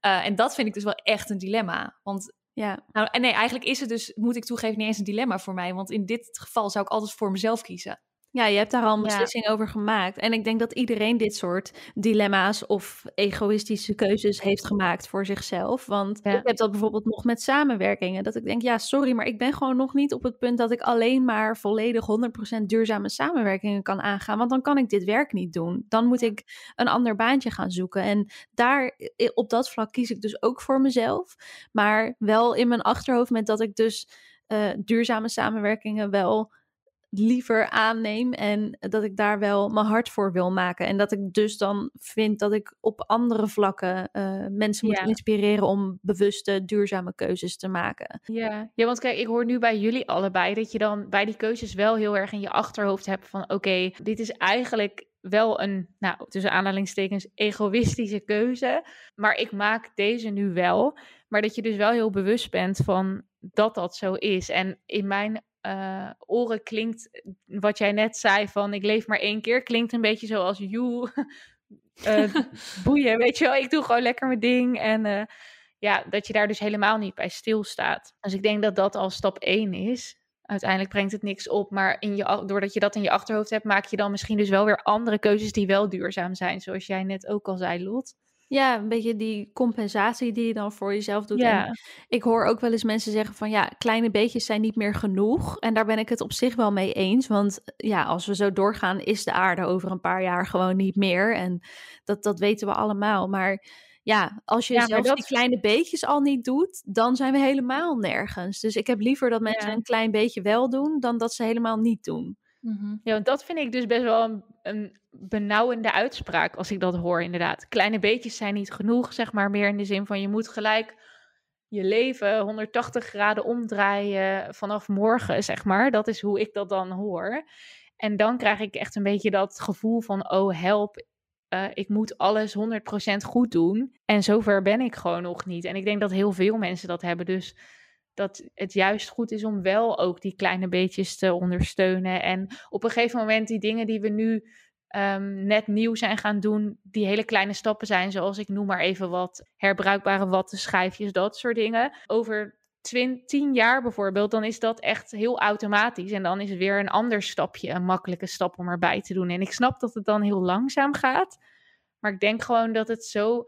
Eh, en dat vind ik dus wel echt een dilemma. Want Ja, nou, en nee, eigenlijk is het dus, moet ik toegeven, niet eens een dilemma voor mij. Want in dit geval zou ik altijd voor mezelf kiezen. Ja, je hebt daar al een Ja. beslissing over gemaakt. En ik denk dat iedereen dit soort dilemma's of egoïstische keuzes heeft gemaakt voor zichzelf. Want Ja. ik heb dat bijvoorbeeld nog met samenwerkingen. Dat ik denk, ja, sorry, maar ik ben gewoon nog niet op het punt dat ik alleen maar volledig 100% duurzame samenwerkingen kan aangaan. Want dan kan ik dit werk niet doen. Dan moet ik een ander baantje gaan zoeken. En daar, op dat vlak kies ik dus ook voor mezelf. Maar wel in mijn achterhoofd met dat ik dus eh, duurzame samenwerkingen wel liever aanneem en dat ik daar wel mijn hart voor wil maken. En dat ik dus dan vind dat ik op andere vlakken eh, mensen moet Ja. inspireren om bewuste, duurzame keuzes te maken. ja. ja, want kijk, ik hoor nu bij jullie allebei dat je dan bij die keuzes wel heel erg in je achterhoofd hebt van oké, dit is eigenlijk wel een, nou, tussen aanhalingstekens, egoïstische keuze. Maar ik maak deze nu wel. Maar dat je dus wel heel bewust bent van dat dat zo is. En in mijn eh, oren klinkt wat jij net zei van ik leef maar één keer, klinkt een beetje zoals joe, eh, boeien, weet je wel. Ik doe gewoon lekker mijn ding en eh, ja, dat je daar dus helemaal niet bij stilstaat. Dus ik denk dat dat al stap één is. Uiteindelijk brengt het niks op, maar in je, doordat je dat in je achterhoofd hebt, maak je dan misschien dus wel weer andere keuzes die wel duurzaam zijn, zoals jij net ook al zei, Lot. Ja, een beetje die compensatie die je dan voor jezelf doet. Ja. En ik hoor ook wel eens mensen zeggen van ja, kleine beetjes zijn niet meer genoeg. En daar ben ik het op zich wel mee eens. Want ja, als we zo doorgaan, is de aarde over een paar jaar gewoon niet meer. En dat, dat weten we allemaal. Maar ja, als je Ja, zelfs dat- die kleine beetjes al niet doet, dan zijn we helemaal nergens. Dus ik heb liever dat mensen Ja. een klein beetje wel doen, dan dat ze helemaal niet doen. Ja, want dat vind ik dus best wel een, een benauwende uitspraak als ik dat hoor, inderdaad. Kleine beetjes zijn niet genoeg, zeg maar, meer in de zin van je moet gelijk je leven 180 graden omdraaien vanaf morgen, zeg maar. Dat is hoe ik dat dan hoor. En dan krijg ik echt een beetje dat gevoel van, oh help, eh, ik moet alles 100% goed doen. En zover ben ik gewoon nog niet. En ik denk dat heel veel mensen dat hebben, dus dat het juist goed is om wel ook die kleine beetjes te ondersteunen. En op een gegeven moment die dingen die we nu ehm, net nieuw zijn gaan doen, die hele kleine stappen zijn, zoals ik noem maar even wat herbruikbare wattenschijfjes, dat soort dingen. Over twin- tien jaar bijvoorbeeld, dan is dat echt heel automatisch. En dan is weer een ander stapje, een makkelijke stap om erbij te doen. En ik snap dat het dan heel langzaam gaat. Maar ik denk gewoon dat het zo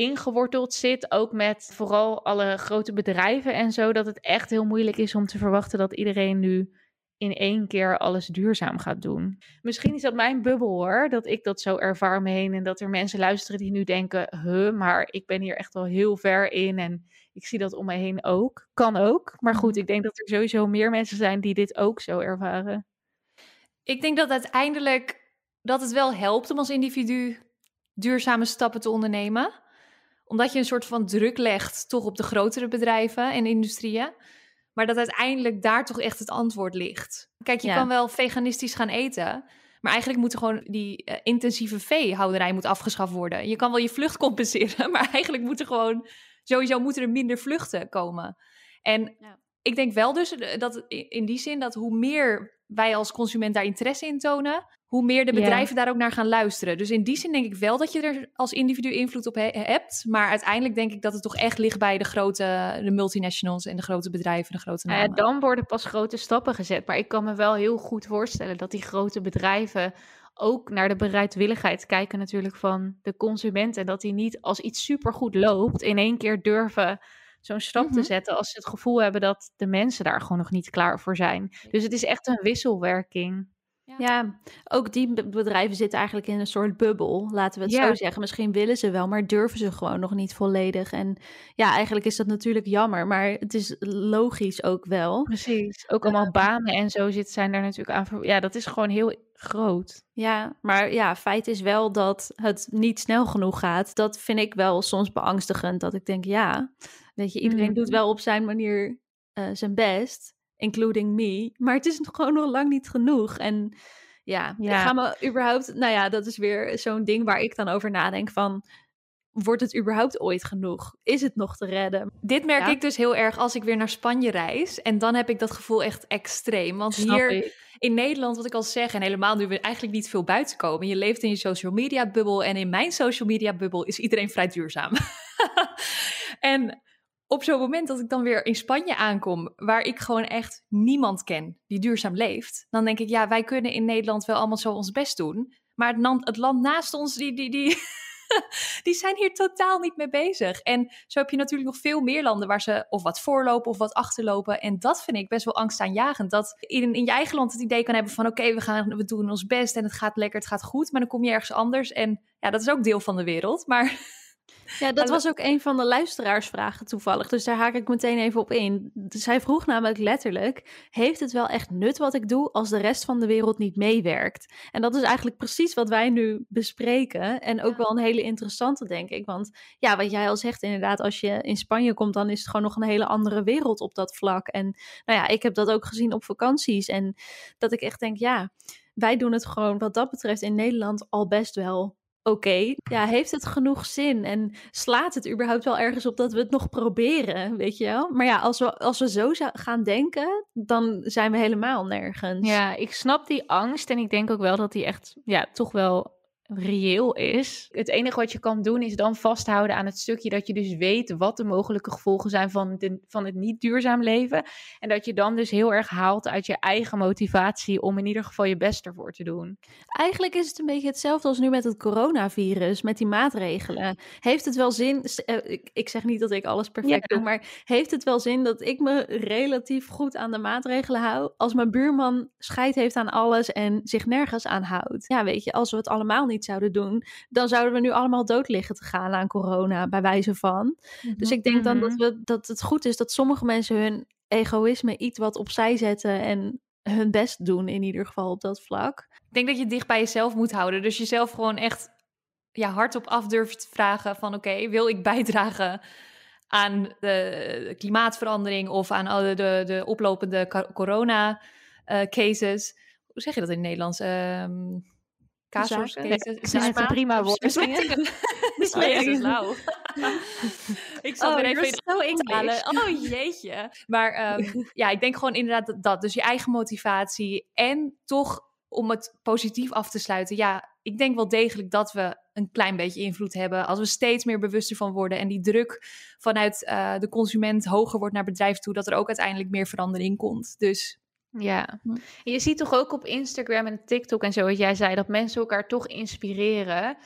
ingeworteld zit, ook met vooral alle grote bedrijven en zo, dat het echt heel moeilijk is om te verwachten dat iedereen nu in één keer alles duurzaam gaat doen. Misschien is dat mijn bubbel hoor, dat ik dat zo ervaar om me heen en dat er mensen luisteren die nu denken, huh, maar ik ben hier echt wel heel ver in en ik zie dat om me heen ook. Kan ook, maar goed, ik denk dat er sowieso meer mensen zijn die dit ook zo ervaren. Ik denk dat uiteindelijk dat het wel helpt om als individu duurzame stappen te ondernemen. Omdat je een soort van druk legt toch op de grotere bedrijven en industrieën. Maar dat uiteindelijk daar toch echt het antwoord ligt. Kijk, je Ja. kan wel veganistisch gaan eten. Maar eigenlijk moet gewoon die eh, intensieve veehouderij moet afgeschaft worden. Je kan wel je vlucht compenseren, maar eigenlijk moet er gewoon sowieso moeten er minder vluchten komen. En Ja. ik denk wel dus eh, dat in die zin dat hoe meer wij als consument daar interesse in tonen, hoe meer de bedrijven daar ook naar gaan luisteren. Dus in die zin denk ik wel dat je er als individu invloed op hebt. Maar uiteindelijk denk ik dat het toch echt ligt bij de grote de multinationals en de grote bedrijven, de grote namen. Ja, dan worden pas grote stappen gezet. Maar ik kan me wel heel goed voorstellen dat die grote bedrijven ook naar de bereidwilligheid kijken natuurlijk van de consument. En dat die niet als iets supergoed loopt in één keer durven zo'n stap te mhm. zetten als ze het gevoel hebben dat de mensen daar gewoon nog niet klaar voor zijn. Dus het is echt een wisselwerking. Ja. ook die bedrijven zitten eigenlijk in een soort bubbel, laten we het zo zeggen. Misschien willen ze wel, maar durven ze gewoon nog niet volledig. En ja, eigenlijk is dat natuurlijk jammer, maar het is logisch ook wel. Precies, ook allemaal banen en zo zit, zijn daar natuurlijk aan. Ja, dat is gewoon heel groot. Ja, maar ja, feit is wel dat het niet snel genoeg gaat. Dat vind ik wel soms beangstigend, dat ik denk, ja, weet je, iedereen doet mm. wel op zijn manier uh, zijn best including me. Maar het is gewoon nog lang niet genoeg. En ja, ja. ik ga me überhaupt, nou ja, dat is weer zo'n ding waar ik dan over nadenk van, wordt het überhaupt ooit genoeg? Is het nog te redden? Dit merk ik dus heel erg als ik weer naar Spanje reis. En dan heb ik dat gevoel echt extreem. Want hier in Nederland, wat ik al zeg, en helemaal nu we eigenlijk niet veel buiten komen. Je leeft in je social media bubbel. En in mijn social media bubbel is iedereen vrij duurzaam. en op zo'n moment dat ik dan weer in Spanje aankom, waar ik gewoon echt niemand ken die duurzaam leeft, dan denk ik, ja, wij kunnen in Nederland wel allemaal zo ons best doen. Maar het land, naast ons, die, die, die, die zijn hier totaal niet mee bezig. En zo heb je natuurlijk nog veel meer landen waar ze of wat voorlopen of wat achterlopen. En dat vind ik best wel angstaanjagend. Dat in, in je eigen land het idee kan hebben van oké, we gaan we doen ons best en het gaat lekker, het gaat goed. Maar dan kom je ergens anders. En ja, dat is ook deel van de wereld. Maar ja, dat was ook een van de luisteraarsvragen toevallig. Dus daar haak ik meteen even op in. Zij vroeg namelijk letterlijk: Heeft het wel echt nut wat ik doe als de rest van de wereld niet meewerkt? En dat is eigenlijk precies wat wij nu bespreken. En ook wel een hele interessante, denk ik. Want ja, wat jij al zegt, inderdaad, als je in Spanje komt, dan is het gewoon nog een hele andere wereld op dat vlak. En nou ja, ik heb dat ook gezien op vakanties. En dat ik echt denk: ja, wij doen het gewoon wat dat betreft in Nederland al best wel oké, ja, heeft het genoeg zin? En slaat het überhaupt wel ergens op dat we het nog proberen, weet je wel? Maar ja, als we, als we zo gaan denken, dan zijn we helemaal nergens. Ja, ik snap die angst en ik denk ook wel dat die echt, ja, toch wel reëel is. Het enige wat je kan doen is dan vasthouden aan het stukje dat je dus weet wat de mogelijke gevolgen zijn van, de, van het niet duurzaam leven. En dat je dan dus heel erg haalt uit je eigen motivatie om in ieder geval je best ervoor te doen. Eigenlijk is het een beetje hetzelfde als nu met het coronavirus, met die maatregelen. Heeft het wel zin, eh, ik zeg niet dat ik alles perfect doe, maar heeft het wel zin dat ik me relatief goed aan de maatregelen hou als mijn buurman scheid heeft aan alles en zich nergens aan houdt? Ja, weet je, als we het allemaal niet zouden doen, dan zouden we nu allemaal dood liggen te gaan aan corona, bij wijze van. Dus mhm. ik denk dan dat, mhm. we, dat het goed is dat sommige mensen hun egoïsme iets wat opzij zetten en hun best doen, in ieder geval op dat vlak. Ik denk dat je dicht bij jezelf moet houden. Dus jezelf gewoon echt ja, hardop af durft te vragen van oké, wil ik bijdragen aan de klimaatverandering of aan alle de, de oplopende corona uh, cases. Hoe zeg je dat in het Nederlands? Uh, Is een prima woord. Besmettingen. Nou. ik zal oh, er even in halen. Oh jeetje. Maar um, ja, ik denk gewoon inderdaad dat, dat. Dus je eigen motivatie en toch om het positief af te sluiten. Ja, ik denk wel degelijk dat we een klein beetje invloed hebben. Als we steeds meer bewuster van worden en die druk vanuit uh, de consument hoger wordt naar bedrijf toe, dat er ook uiteindelijk meer verandering komt. Dus ja, hm. je ziet toch ook op Instagram en TikTok en zo, wat jij zei, dat mensen elkaar toch inspireren.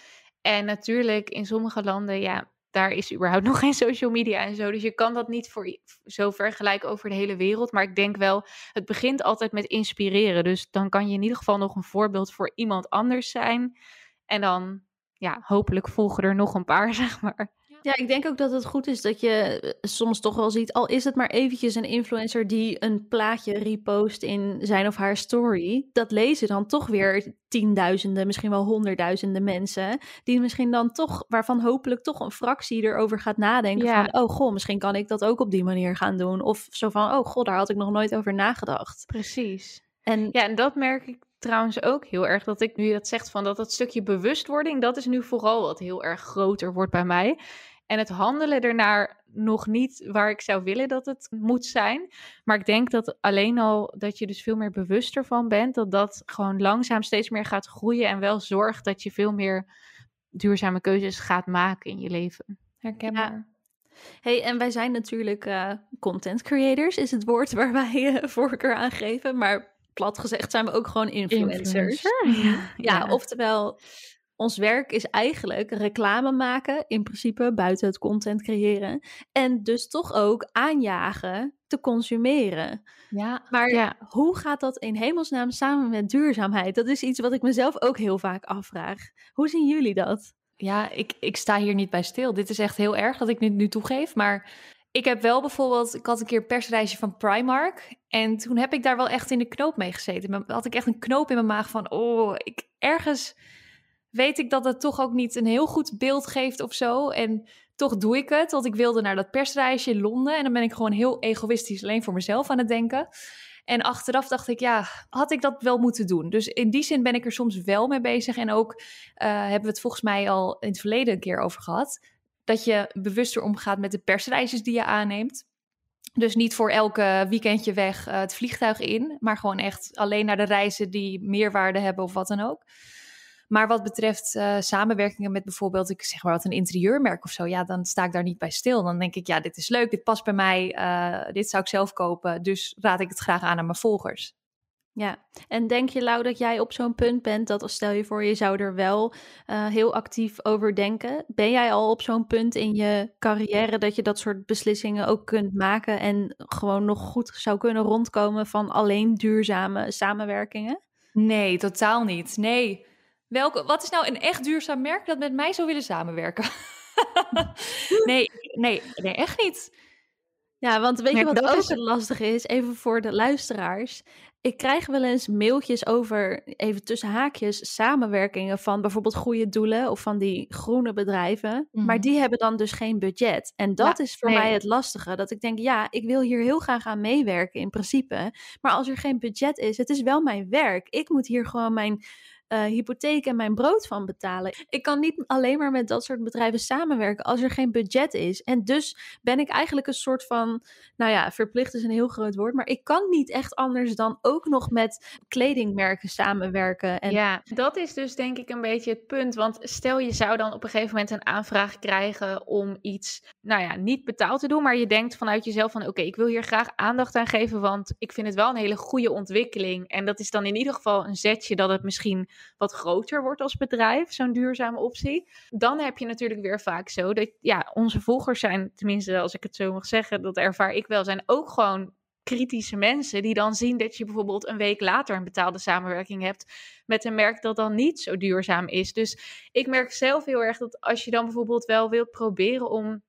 En natuurlijk in sommige landen, ja, daar is überhaupt nog geen social media en zo. Dus je kan dat niet voor zo vergelijken over de hele wereld. Maar ik denk wel, het begint altijd met inspireren. Dus dan kan je in ieder geval nog een voorbeeld voor iemand anders zijn. En dan, ja, hopelijk volgen er nog een paar, zeg maar. Ja, ik denk ook dat het goed is dat je eh, soms toch wel ziet, al is het maar eventjes een influencer die een plaatje repost in zijn of haar story, dat lezen dan toch weer tienduizenden, misschien wel honderdduizenden mensen, die misschien dan toch, waarvan hopelijk toch een fractie erover gaat nadenken ja. van, oh goh, misschien kan ik dat ook op die manier gaan doen. Of zo van, oh god, daar had ik nog nooit over nagedacht. Precies. En, ja, en dat merk ik trouwens ook heel erg dat ik nu dat zegt van dat dat stukje bewustwording, dat is nu vooral wat heel erg groter wordt bij mij. En het handelen ernaar nog niet waar ik zou willen dat het moet zijn. Maar ik denk dat alleen al dat je dus veel meer bewuster van bent, dat dat gewoon langzaam steeds meer gaat groeien en wel zorgt dat je veel meer duurzame keuzes gaat maken in je leven. Herkenbaar. Hey, en wij zijn natuurlijk uh, content creators, is het woord waar wij uh, voorkeur aan geven. Maar plat gezegd zijn we ook gewoon influencers. Influencer, ja. ja, oftewel, ons werk is eigenlijk reclame maken, in principe buiten het content creëren. En dus toch ook aanjagen te consumeren. Ja, Maar Ja. hoe gaat dat in hemelsnaam samen met duurzaamheid? Dat is iets wat ik mezelf ook heel vaak afvraag. Hoe zien jullie dat? Ja, ik, ik sta hier niet bij stil. Dit is echt heel erg dat ik dit nu toegeef. Maar ik heb wel bijvoorbeeld, ik had een keer een persreisje van Primark. En toen heb ik daar wel echt in de knoop mee gezeten. Had ik echt een knoop in mijn maag van, oh, ik, ergens weet ik dat het toch ook niet een heel goed beeld geeft of zo. En toch doe ik het, want ik wilde naar dat persreisje in Londen. En dan ben ik gewoon heel egoïstisch alleen voor mezelf aan het denken. En achteraf dacht ik, ja, had ik dat wel moeten doen? Dus in die zin ben ik er soms wel mee bezig. En ook eh, hebben we het volgens mij al in het verleden een keer over gehad. Dat je bewuster omgaat met de persreisjes die je aanneemt. Dus niet voor elke weekendje weg eh, het vliegtuig in, maar gewoon echt alleen naar de reizen die meerwaarde hebben of wat dan ook. Maar wat betreft eh, samenwerkingen met bijvoorbeeld, ik zeg maar wat een interieurmerk of zo, ja, dan sta ik daar niet bij stil. Dan denk ik, ja, dit is leuk, dit past bij mij, eh, dit zou ik zelf kopen, dus raad ik het graag aan aan mijn volgers. Ja, en denk je, Lau, dat jij op zo'n punt bent dat, als stel je voor, je zou er wel eh, heel actief over denken. Ben jij al op zo'n punt in je carrière dat je dat soort beslissingen ook kunt maken en gewoon nog goed zou kunnen rondkomen van alleen duurzame samenwerkingen? Nee, totaal niet. Nee. Welke, wat is nou een echt duurzaam merk dat met mij zou willen samenwerken? nee, nee, nee, echt niet. Ja, want weet je wat ook is- het lastige is? Even voor de luisteraars. Ik krijg wel eens mailtjes over, even tussen haakjes, samenwerkingen van bijvoorbeeld goede doelen of van die groene bedrijven. Maar Mhm. die hebben dan dus geen budget. En dat is voor nee. mij het lastige. Dat ik denk, ja, ik wil hier heel graag aan meewerken in principe. Maar als er geen budget is, het is wel mijn werk. Ik moet hier gewoon mijn eh, hypotheek en mijn brood van betalen. Ik kan niet alleen maar met dat soort bedrijven samenwerken als er geen budget is. En dus ben ik eigenlijk een soort van, nou ja, verplicht is een heel groot woord, maar ik kan niet echt anders dan ook nog met kledingmerken samenwerken. En Ja, dat is dus denk ik een beetje het punt. Want stel je zou dan op een gegeven moment een aanvraag krijgen om iets, nou ja, niet betaald te doen. Maar je denkt vanuit jezelf van oké, ik wil hier graag aandacht aan geven. Want ik vind het wel een hele goede ontwikkeling. En dat is dan in ieder geval een zetje dat het misschien wat groter wordt als bedrijf, zo'n duurzame optie. Dan heb je natuurlijk weer vaak zo dat, ja, onze volgers zijn, tenminste als ik het zo mag zeggen, dat ervaar ik wel, zijn ook gewoon kritische mensen die dan zien dat je bijvoorbeeld een week later een betaalde samenwerking hebt met een merk dat dan niet zo duurzaam is. Dus ik merk zelf heel erg dat als je dan bijvoorbeeld wel wilt proberen om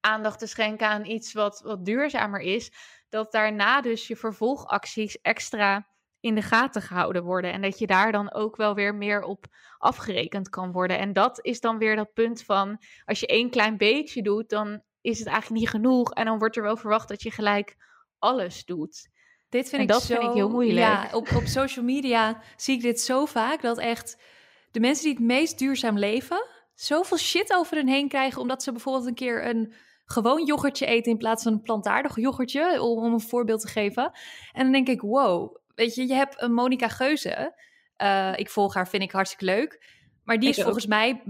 aandacht te schenken aan iets wat, wat duurzamer is, dat daarna dus je vervolgacties extra in de gaten gehouden worden. En dat je daar dan ook wel weer meer op afgerekend kan worden. En dat is dan weer dat punt van als je één klein beetje doet, dan is het eigenlijk niet genoeg. En dan wordt er wel verwacht dat je gelijk alles doet. Dit vind En ik dat zo, vind ik heel moeilijk. Ja, op, op social media zie ik dit zo vaak dat echt de mensen die het meest duurzaam leven, zoveel shit over hun heen krijgen omdat ze bijvoorbeeld een keer een gewoon yoghurtje eten in plaats van een plantaardig yoghurtje, om, om een voorbeeld te geven. En dan denk ik, wow, weet je, je hebt een Monica Geuze. Eh, ik volg haar, vind ik hartstikke leuk. Maar die Ik is ook. volgens mij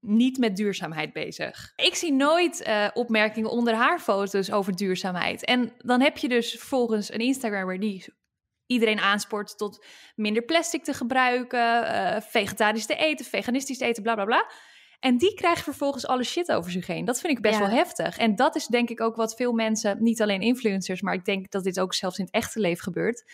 niet met duurzaamheid bezig. Ik zie nooit eh, opmerkingen onder haar foto's over duurzaamheid. En dan heb je dus volgens een Instagrammer die iedereen aanspoort tot minder plastic te gebruiken, eh, vegetarisch te eten, veganistisch te eten, bla bla bla. En die krijgt vervolgens alle shit over zich heen. Dat vind ik best Ja. wel heftig. En dat is denk ik ook wat veel mensen, niet alleen influencers, maar ik denk dat dit ook zelfs in het echte leven gebeurt.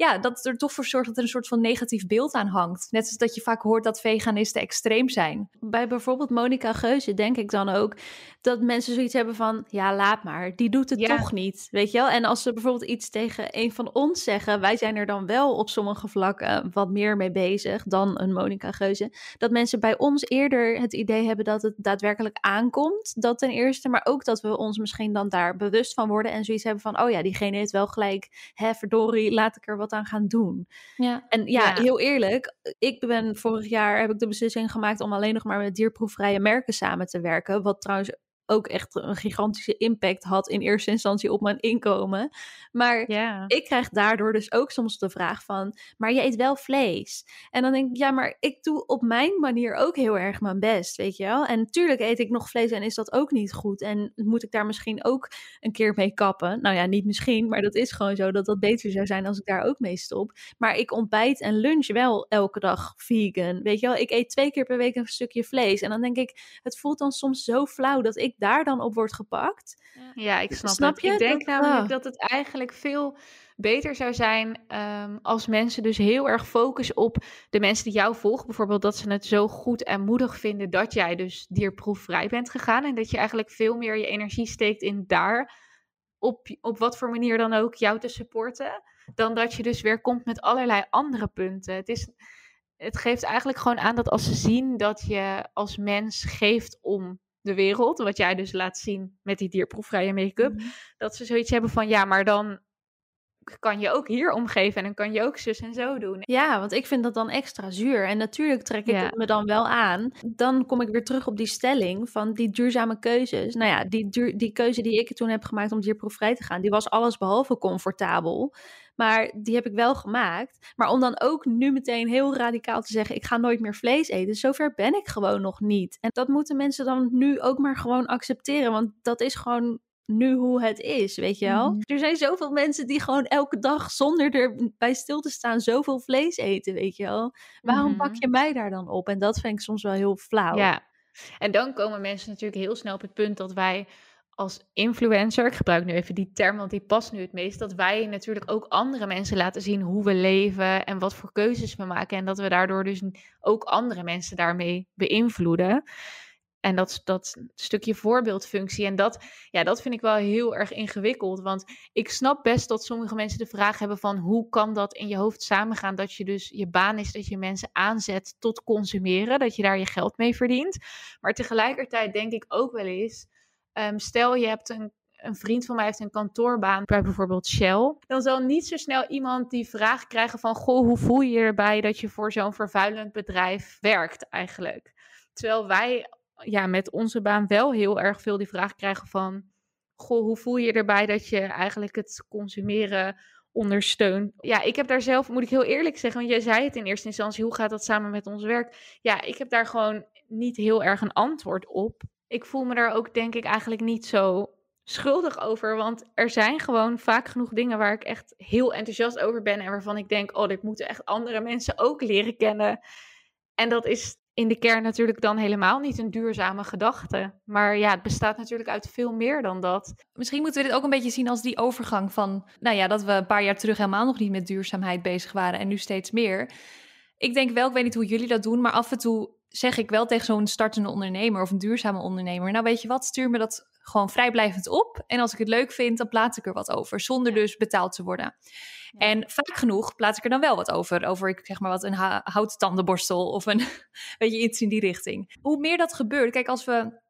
Ja, dat er toch voor zorgt dat er een soort van negatief beeld aan hangt. Net als dat je vaak hoort dat veganisten extreem zijn. bij bijvoorbeeld Monica Geuze denk ik dan ook dat mensen zoiets hebben van, ja, laat maar, die doet het Ja. toch niet, weet je wel? En als ze bijvoorbeeld iets tegen een van ons zeggen, wij zijn er dan wel op sommige vlakken wat meer mee bezig dan een Monica Geuze, dat mensen bij ons eerder het idee hebben dat het daadwerkelijk aankomt, dat ten eerste, maar ook dat we ons misschien dan daar bewust van worden en zoiets hebben van, oh ja, diegene heeft wel gelijk, hè, verdorie, laat ik er wat aan gaan doen. Ja. En ja, Ja. heel eerlijk, ik ben vorig jaar heb ik de beslissing gemaakt om alleen nog maar met dierproefvrije merken samen te werken. Wat trouwens ook echt een gigantische impact had in eerste instantie op mijn inkomen. Maar Ja. ik krijg daardoor dus ook soms de vraag van, maar je eet wel vlees. En dan denk ik, ja, maar ik doe op mijn manier ook heel erg mijn best, weet je wel. En natuurlijk eet ik nog vlees en is dat ook niet goed. En moet ik daar misschien ook een keer mee kappen? Nou ja, niet misschien, maar dat is gewoon zo dat dat beter zou zijn als ik daar ook mee stop. Maar ik ontbijt en lunch wel elke dag vegan, weet je wel. Ik eet twee keer per week een stukje vlees. En dan denk ik, het voelt dan soms zo flauw dat ik daar dan op word gepakt. Ja, ik snap, Snap het. je? Ik denk Dat- namelijk ah. dat het eigenlijk veel beter zou zijn ehm, als mensen dus heel erg focussen op de mensen die jou volgen. Bijvoorbeeld dat ze het zo goed en moedig vinden dat jij dus dierproefvrij bent gegaan. En dat je eigenlijk veel meer je energie steekt in daar, op, op wat voor manier dan ook, jou te supporten. Dan dat je dus weer komt met allerlei andere punten. Het is... Het geeft eigenlijk gewoon aan dat als ze zien dat je als mens geeft om de wereld, wat jij dus laat zien met die dierproefvrije make-up, Mhm. dat ze zoiets hebben van ja, maar dan kan je ook hier omgeven en dan kan je ook zus en zo doen. Ja, want ik vind dat dan extra zuur. En natuurlijk trek ik Ja. het me dan wel aan. Dan kom ik weer terug op die stelling van die duurzame keuzes. Nou ja, die, duur, die keuze die ik toen heb gemaakt om dierproefvrij te gaan, die was alles behalve comfortabel. Maar die heb ik wel gemaakt. Maar om dan ook nu meteen heel radicaal te zeggen: ik ga nooit meer vlees eten. Zover ben ik gewoon nog niet. En dat moeten mensen dan nu ook maar gewoon accepteren. Want dat is gewoon nu hoe het is, weet je wel? Mhm. Er zijn zoveel mensen die gewoon elke dag zonder erbij stil te staan zoveel vlees eten, weet je wel? Waarom Mhm. pak je mij daar dan op? En dat vind ik soms wel heel flauw. Ja, en dan komen mensen natuurlijk heel snel op het punt dat wij als influencer, ik gebruik nu even die term, want die past nu het meest, dat wij natuurlijk ook andere mensen laten zien hoe we leven en wat voor keuzes we maken. En dat we daardoor dus ook andere mensen daarmee beïnvloeden. En dat, dat stukje voorbeeldfunctie. En dat, ja, dat vind ik wel heel erg ingewikkeld. Want ik snap best dat sommige mensen de vraag hebben van hoe kan dat in je hoofd samengaan? Dat je dus je baan is dat je mensen aanzet tot consumeren. Dat je daar je geld mee verdient. Maar tegelijkertijd denk ik ook wel eens. Ehm, stel je hebt een, een vriend van mij heeft een kantoorbaan bij bijvoorbeeld Shell. Dan zal niet zo snel iemand die vraag krijgen van goh, hoe voel je je erbij dat je voor zo'n vervuilend bedrijf werkt eigenlijk? Terwijl wij ja, met onze baan wel heel erg veel die vraag krijgen van... Goh, hoe voel je je erbij dat je eigenlijk het consumeren ondersteunt? Ja, ik heb daar zelf, moet ik heel eerlijk zeggen, want jij zei het in eerste instantie, hoe gaat dat samen met ons werk? Ja, ik heb daar gewoon niet heel erg een antwoord op. Ik voel me daar ook denk ik eigenlijk niet zo schuldig over, want er zijn gewoon vaak genoeg dingen waar ik echt heel enthousiast over ben en waarvan ik denk, oh, dit moeten echt andere mensen ook leren kennen. En dat is in de kern natuurlijk dan helemaal niet een duurzame gedachte. Maar ja, het bestaat natuurlijk uit veel meer dan dat. Misschien moeten we dit ook een beetje zien als die overgang van, nou ja, dat we een paar jaar terug helemaal nog niet met duurzaamheid bezig waren en nu steeds meer. Ik denk wel, ik weet niet hoe jullie dat doen, maar af en toe zeg ik wel tegen zo'n startende ondernemer of een duurzame ondernemer, nou weet je wat, stuur me dat gewoon vrijblijvend op. En als ik het leuk vind, dan plaats ik er wat over, zonder dus betaald te worden. En vaak genoeg plaats ik er dan wel wat over. Over, ik zeg maar wat, een houten tandenborstel of een, weet je, iets in die richting. Hoe meer dat gebeurt, kijk, als we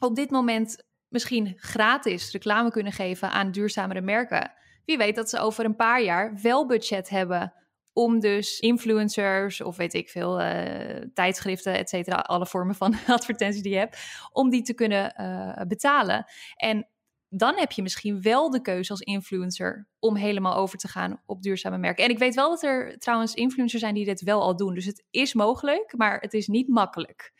op dit moment misschien gratis reclame kunnen geven aan duurzamere merken. Wie weet dat ze over een paar jaar wel budget hebben om dus influencers of weet ik veel, eh, tijdschriften, et cetera, alle vormen van advertenties die je hebt, om die te kunnen eh, betalen. En dan heb je misschien wel de keuze als influencer om helemaal over te gaan op duurzame merken. En ik weet wel dat er trouwens influencers zijn die dit wel al doen. Dus het is mogelijk, maar het is niet makkelijk.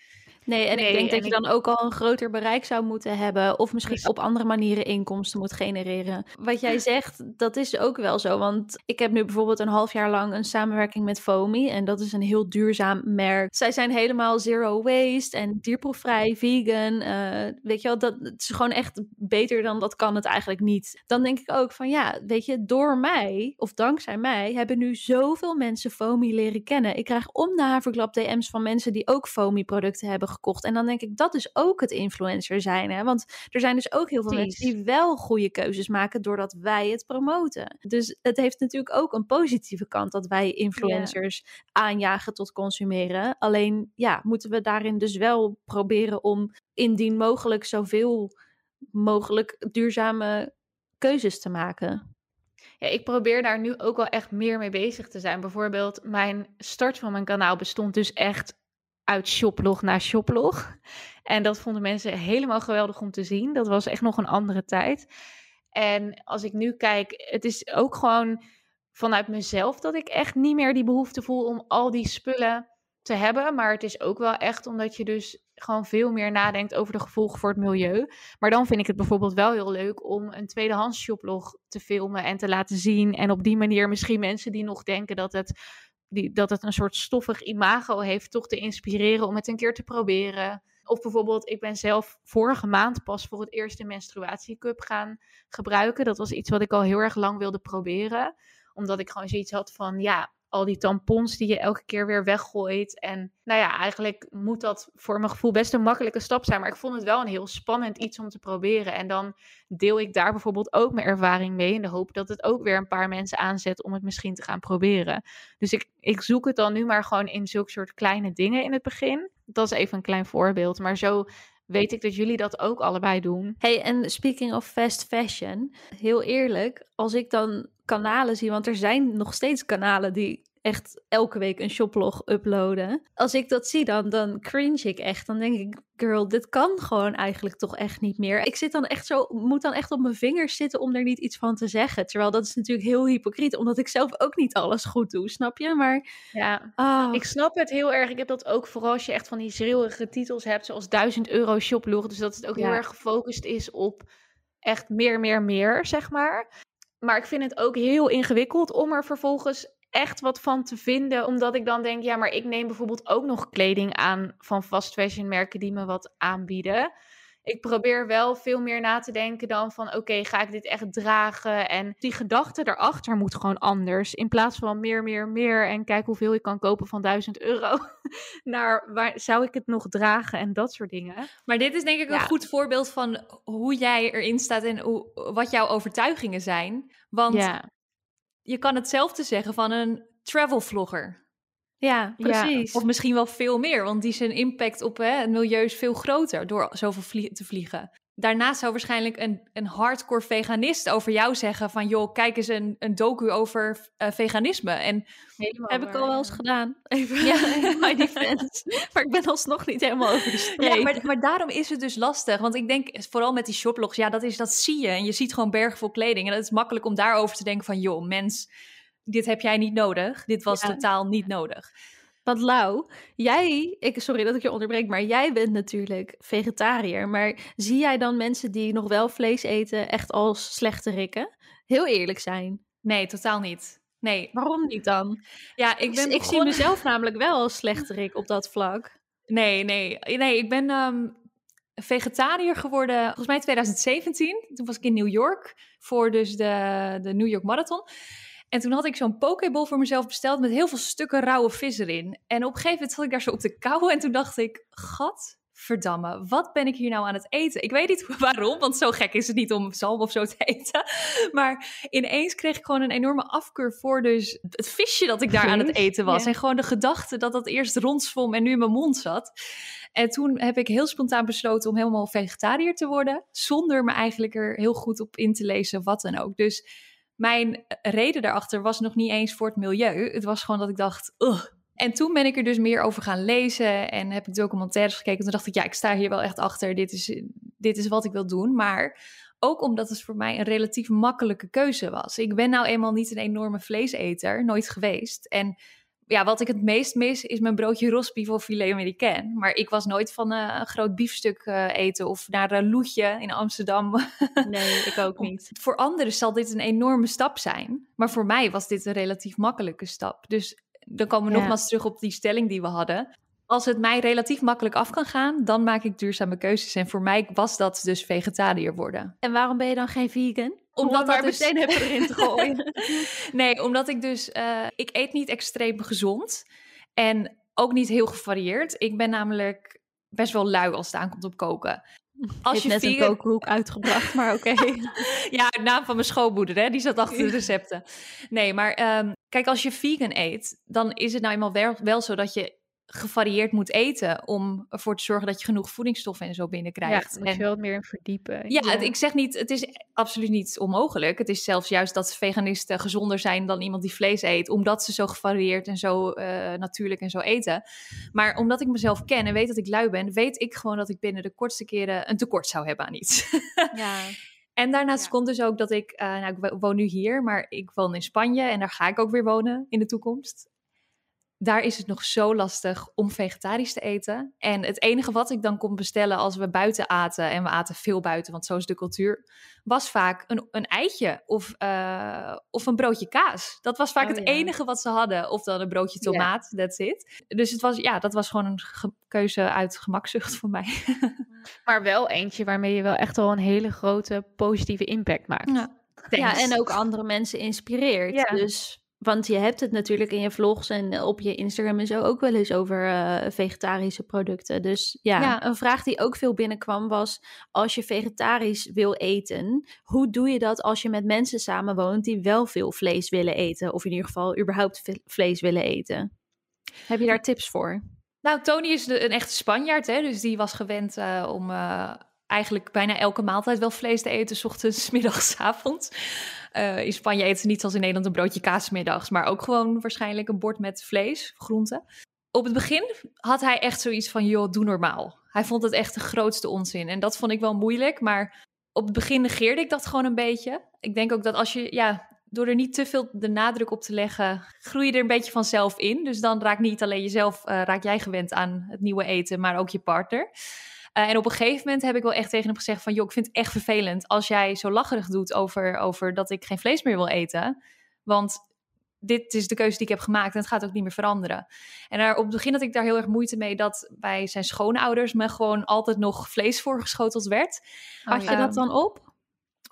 Nee, en Nee, ik denk en dat je dan ook al een groter bereik zou moeten hebben. Of misschien Precies. op andere manieren inkomsten moet genereren. Wat jij zegt, dat is ook wel zo. Want ik heb nu bijvoorbeeld een half jaar lang een samenwerking met Foamy. En dat is een heel duurzaam merk. Zij zijn helemaal zero waste en dierproefvrij, vegan. eh, weet je wel, dat het is gewoon echt beter dan dat kan het eigenlijk niet. Dan denk ik ook van ja, weet je, door mij of dankzij mij hebben nu zoveel mensen Foamy leren kennen. Ik krijg om de haverklap DM's van mensen die ook Foamy producten hebben gekocht. En dan denk ik, dat is ook het influencer zijn. Hè? Want er zijn dus ook heel veel Precies. mensen die wel goede keuzes maken doordat wij het promoten. Dus het heeft natuurlijk ook een positieve kant dat wij influencers aanjagen tot consumeren. Alleen ja, moeten we daarin dus wel proberen om indien mogelijk zoveel mogelijk duurzame keuzes te maken. Ja, ik probeer daar nu ook wel echt meer mee bezig te zijn. Bijvoorbeeld, mijn start van mijn kanaal bestond dus echt uit shoplog naar shoplog. En dat vonden mensen helemaal geweldig om te zien. Dat was echt nog een andere tijd. En als ik nu kijk, het is ook gewoon vanuit mezelf dat ik echt niet meer die behoefte voel om al die spullen te hebben. Maar het is ook wel echt omdat je dus gewoon veel meer nadenkt over de gevolgen voor het milieu. Maar dan vind ik het bijvoorbeeld wel heel leuk om een tweedehands shoplog te filmen en te laten zien. En op die manier misschien mensen die nog denken dat het, die, dat het een soort stoffig imago heeft, toch te inspireren om het een keer te proberen. Of bijvoorbeeld, ik ben zelf vorige maand pas voor het eerst de menstruatiecup gaan gebruiken. Dat was iets wat ik al heel erg lang wilde proberen. Omdat ik gewoon zoiets had van, ja, al die tampons die je elke keer weer weggooit. En nou ja, eigenlijk moet dat voor mijn gevoel best een makkelijke stap zijn. Maar ik vond het wel een heel spannend iets om te proberen. En dan deel ik daar bijvoorbeeld ook mijn ervaring mee. In de hoop dat het ook weer een paar mensen aanzet om het misschien te gaan proberen. Dus ik, ik zoek het dan nu maar gewoon in zulke soort kleine dingen in het begin. Dat is even een klein voorbeeld. Maar zo weet ik dat jullie dat ook allebei doen. Hey, en speaking of fast fashion, heel eerlijk, als ik dan kanalen zie, want er zijn nog steeds kanalen die echt elke week een shoplog uploaden. Als ik dat zie, dan, dan cringe ik echt. Dan denk ik, girl, dit kan gewoon eigenlijk toch echt niet meer. Ik zit dan echt zo, moet dan echt op mijn vingers zitten om er niet iets van te zeggen. Terwijl dat is natuurlijk heel hypocriet, omdat ik zelf ook niet alles goed doe, snap je? Maar ja, oh. ik snap het heel erg. Ik heb dat ook vooral als je echt van die schreeuwige titels hebt, zoals 1000 euro shoplog. Dus dat het ook heel erg gefocust is op echt meer, meer, meer, zeg maar. Maar ik vind het ook heel ingewikkeld om er vervolgens echt wat van te vinden. Omdat ik dan denk, ja, maar ik neem bijvoorbeeld ook nog kleding aan van fast fashion merken die me wat aanbieden. Ik probeer wel veel meer na te denken dan van oké, ga ik dit echt dragen? En die gedachte erachter moet gewoon anders. In plaats van meer, meer, meer en kijk hoeveel ik kan kopen van 1000 euro. naar waar zou ik het nog dragen en dat soort dingen. Maar dit is denk ik een goed voorbeeld van hoe jij erin staat en hoe, wat jouw overtuigingen zijn. Want ja je kan hetzelfde zeggen van een travel vlogger. Ja, precies. of misschien wel veel meer, want die zijn impact op hè, het milieu is veel groter door zoveel te vliegen. Daarnaast zou waarschijnlijk een, een hardcore veganist over jou zeggen van... joh, kijk eens een, een docu over uh, veganisme. En helemaal heb ik al wel eens gedaan. Even ja. my defense. maar ik ben alsnog niet helemaal over de streep. Ja, maar, maar daarom is het dus lastig. Want ik denk, vooral met die shoplogs, ja, dat, is, dat zie je. En je ziet gewoon bergen vol kleding. En het is makkelijk om daarover te denken van... joh, mens, dit heb jij niet nodig. Dit was totaal niet nodig. Want Lau, jij, ik, sorry dat ik je onderbreek, maar jij bent natuurlijk vegetariër. Maar zie jij dan mensen die nog wel vlees eten echt als slechte rikken? Heel eerlijk zijn. Nee, totaal niet. Nee. Waarom niet dan? Ja, ik, ben ik zie mezelf namelijk wel als slechterik op dat vlak. Nee, nee. Nee, ik ben um, vegetariër geworden, volgens mij 2017. Toen was ik in New York voor dus de, de New York Marathon. En toen had ik zo'n pokeball voor mezelf besteld met heel veel stukken rauwe vis erin. En op een gegeven moment zat ik daar zo op de kou en toen dacht ik, gat, verdamme, wat ben ik hier nou aan het eten? Ik weet niet waarom, want zo gek is het niet om zalm of zo te eten. Maar ineens kreeg ik gewoon een enorme afkeur voor dus het visje dat ik daar aan het eten was. En gewoon de gedachte dat dat eerst rondzwom en nu in mijn mond zat. En toen heb ik heel spontaan besloten om helemaal vegetariër te worden. Zonder me eigenlijk er heel goed op in te lezen, wat dan ook. Dus mijn reden daarachter was nog niet eens voor het milieu. Het was gewoon dat ik dacht. En toen ben ik er dus meer over gaan lezen en heb ik documentaires gekeken. Toen dacht ik, ja, ik sta hier wel echt achter. Dit is, dit is wat ik wil doen. Maar ook omdat het voor mij een relatief makkelijke keuze was. Ik ben nou eenmaal niet een enorme vleeseter, nooit geweest. En ja, wat ik het meest mis is mijn broodje rosbief of filet américain. Maar ik was nooit van uh, een groot biefstuk uh, eten of naar een loetje in Amsterdam. nee, ik ook niet. Voor anderen zal dit een enorme stap zijn. Maar voor mij was dit een relatief makkelijke stap. Dus dan komen we nogmaals terug op die stelling die we hadden. Als het mij relatief makkelijk af kan gaan, dan maak ik duurzame keuzes. En voor mij was dat dus vegetariër worden. En waarom ben je dan geen vegan? Omdat dat dus... meteen even erin te gooien. nee, omdat ik dus... Uh, ik eet niet extreem gezond. En ook niet heel gevarieerd. Ik ben namelijk best wel lui als het aankomt op koken. Als je net een kookhoek uitgebracht, maar oké. ja, naam van mijn schoonmoeder, hè? die zat achter de recepten. Nee, maar um, kijk, als je vegan eet, dan is het nou eenmaal wel, wel zo dat je gevarieerd moet eten om ervoor te zorgen dat je genoeg voedingsstoffen en zo Ja, binnenkrijgt. daar moet je wel meer in verdiepen. ja, het- ik zeg niet, het is absoluut niet onmogelijk. Het is zelfs juist dat veganisten gezonder zijn dan iemand die vlees eet, omdat ze zo gevarieerd en zo eh, natuurlijk en zo eten. Maar omdat ik mezelf ken en weet dat ik lui ben, weet ik gewoon dat ik binnen de kortste keren een tekort zou hebben aan iets. Ja. En daarnaast Ja. komt dus ook dat ik, eh, nou, ik wo- woon nu hier, maar ik woon in Spanje en daar ga ik ook weer wonen in de toekomst. Daar is het nog zo lastig om vegetarisch te eten. En het enige wat ik dan kon bestellen als we buiten aten, en we aten veel buiten, want zo is de cultuur, was vaak een, een eitje of, eh, of een broodje kaas. Dat was vaak Oh, het ja. enige wat ze hadden. Of dan een broodje tomaat, that's it. Dus het was, ja, dat was gewoon een ge- keuze uit gemakzucht voor mij. Maar wel eentje waarmee je wel echt al een hele grote positieve impact maakt. Ja. ja, en ook andere mensen inspireert. Ja. Dus, want je hebt het natuurlijk in je vlogs en op je Instagram en zo ook wel eens over eh, vegetarische producten. Dus ja, Ja. een vraag die ook veel binnenkwam was: als je vegetarisch wil eten, hoe doe je dat als je met mensen samenwoont die wel veel vlees willen eten? Of in ieder geval überhaupt vlees willen eten? Heb je daar tips voor? Nou, Tony is de- een echte Spanjaard, hè? dus die was gewend eh, om eh, eigenlijk bijna elke maaltijd wel vlees te eten, 's ochtends, middags, avonds. Eh, in Spanje eten ze niet zoals in Nederland een broodje kaas middags, maar ook gewoon waarschijnlijk een bord met vlees, groenten. Op het begin had hij echt zoiets van, joh, doe normaal. Hij vond het echt de grootste onzin en dat vond ik wel moeilijk, maar op het begin negeerde ik dat gewoon een beetje. Ik denk ook dat als je, ja, door er niet te veel de nadruk op te leggen, groei je er een beetje vanzelf in. Dus dan raakt niet alleen jezelf, eh, raak jij gewend aan het nieuwe eten, maar ook je partner. Eh, en op een gegeven moment heb ik wel echt tegen hem gezegd van... joh, ik vind het echt vervelend als jij zo lacherig doet over, over dat ik geen vlees meer wil eten. Want dit is de keuze die ik heb gemaakt en het gaat ook niet meer veranderen. En daar, op het begin had ik daar heel erg moeite mee dat bij zijn schoonouders me gewoon altijd nog vlees voorgeschoteld werd. Had je dat dan op?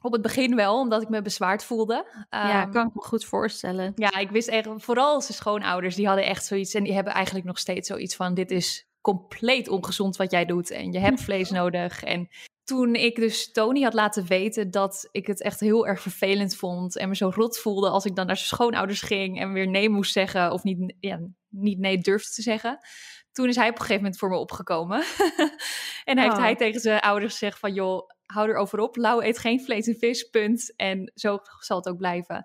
Op het begin wel, omdat ik me bezwaard voelde. ja, Ehm, kan ik me goed voorstellen. ja, ik wist echt, vooral zijn schoonouders, die hadden echt zoiets. En die hebben eigenlijk nog steeds zoiets van: dit is compleet ongezond wat jij doet. En je hebt vlees nodig. En toen ik dus Tony had laten weten dat ik het echt heel erg vervelend vond. En me zo rot voelde als ik dan naar zijn schoonouders ging en weer nee moest zeggen. Of niet, ja, niet nee durfde te zeggen. Toen is hij op een gegeven moment voor me opgekomen. en heeft Oh. hij tegen zijn ouders gezegd van joh, hou erover op. Lau eet geen vlees en vis, punt. En zo zal het ook blijven.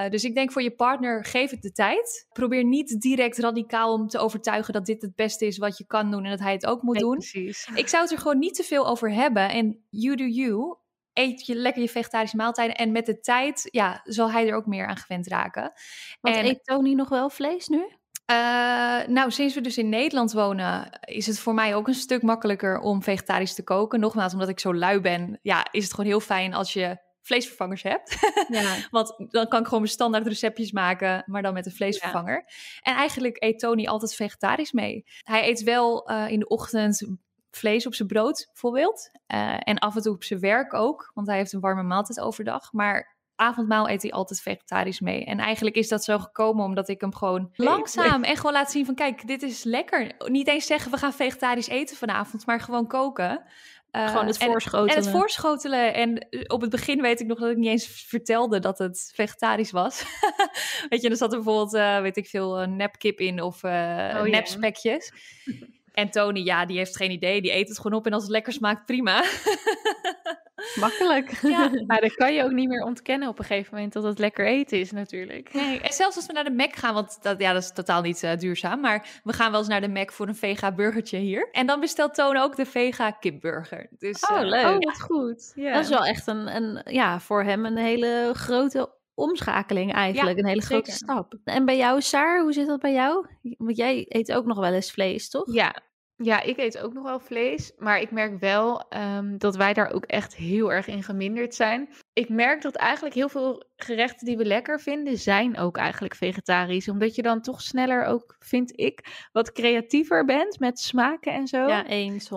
Uh, dus ik denk voor je partner, geef het de tijd. Probeer niet direct radicaal om te overtuigen dat dit het beste is wat je kan doen en dat hij het ook moet Nee, doen. Precies. Ik zou het er gewoon niet te veel over hebben. En you do you. Eet je lekker je vegetarische maaltijden. En met de tijd, ja, zal hij er ook meer aan gewend raken. Want En- eet Tony nog wel vlees nu? Uh, nou, sinds we dus in Nederland wonen, is het voor mij ook een stuk makkelijker om vegetarisch te koken. Nogmaals, omdat ik zo lui ben, ja, is het gewoon heel fijn als je vleesvervangers hebt. Ja. Want dan kan ik gewoon mijn standaard receptjes maken, maar dan met een vleesvervanger. En eigenlijk eet Tony altijd vegetarisch mee. Hij eet wel uh, in de ochtend vlees op zijn brood, bijvoorbeeld. Uh, en af en toe op zijn werk ook, want hij heeft een warme maaltijd overdag. Maar avondmaal eet hij altijd vegetarisch mee. En eigenlijk is dat zo gekomen omdat ik hem gewoon langzaam en gewoon laat zien van... kijk, dit is lekker. Niet eens zeggen we gaan vegetarisch eten vanavond, maar gewoon koken. Uh, gewoon het voorschotelen. En, en, het voorschotelen. En op het begin weet ik nog dat ik niet eens vertelde dat het vegetarisch was. weet je, er zat er bijvoorbeeld, uh, weet ik veel, een nepkip in of uh, oh, nepspekjes. Yeah. En Tony, ja, die heeft geen idee. Die eet het gewoon op en als het lekker smaakt, prima. Makkelijk. Ja, maar dan kan je ook niet meer ontkennen op een gegeven moment dat het lekker eten is natuurlijk. Nee, en zelfs als we naar de Mac gaan, want dat, ja, dat is totaal niet uh, duurzaam, maar we gaan wel eens naar de Mac voor een vega burgertje hier. En dan bestelt Toon ook de vega kipburger. Dus, oh, leuk. Uh, oh, wat goed. Ja. Dat is wel echt een, een, ja, voor hem een hele grote omschakeling eigenlijk. Ja, een hele zeker. grote stap. En bij jou, Saar, hoe zit dat bij jou? Want jij eet ook nog wel eens vlees, toch? Ja, ja, ik eet ook nog wel vlees, maar ik merk wel um, dat wij daar ook echt heel erg in geminderd zijn. Ik merk dat eigenlijk heel veel gerechten die we lekker vinden, zijn ook eigenlijk vegetarisch. Omdat je dan toch sneller ook, vind ik, wat creatiever bent met smaken en zo. Ja, eens,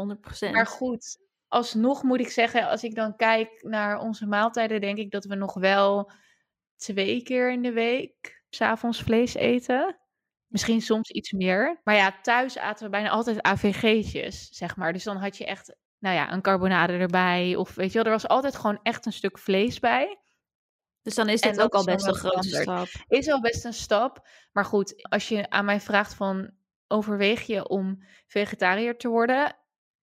100%. Maar goed, alsnog moet ik zeggen, als ik dan kijk naar onze maaltijden, denk ik dat we nog wel twee keer in de week s'avonds vlees eten. Misschien soms iets meer. Maar ja, thuis aten we bijna altijd AVG'tjes, zeg maar. Dus dan had je echt, nou ja, een carbonade erbij. Of weet je wel, er was altijd gewoon echt een stuk vlees bij. Dus dan is dat ook al best een grote stap. Is al best een stap. Maar goed, als je aan mij vraagt van, overweeg je om vegetariër te worden,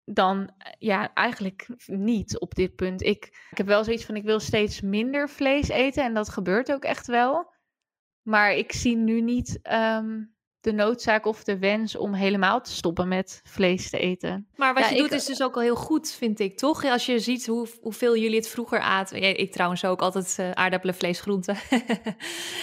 dan eh, ja, eigenlijk niet op dit punt. Ik, ik heb wel zoiets van, ik wil steeds minder vlees eten en dat gebeurt ook echt wel. Maar ik zie nu niet ehm, de noodzaak of de wens om helemaal te stoppen met vlees te eten. Maar wat Ja, je ik- doet is dus ook al heel goed, vind ik, toch? Als je ziet hoe, hoeveel jullie het vroeger aten. Ja, ik trouwens ook altijd eh, aardappelen, vlees, groenten.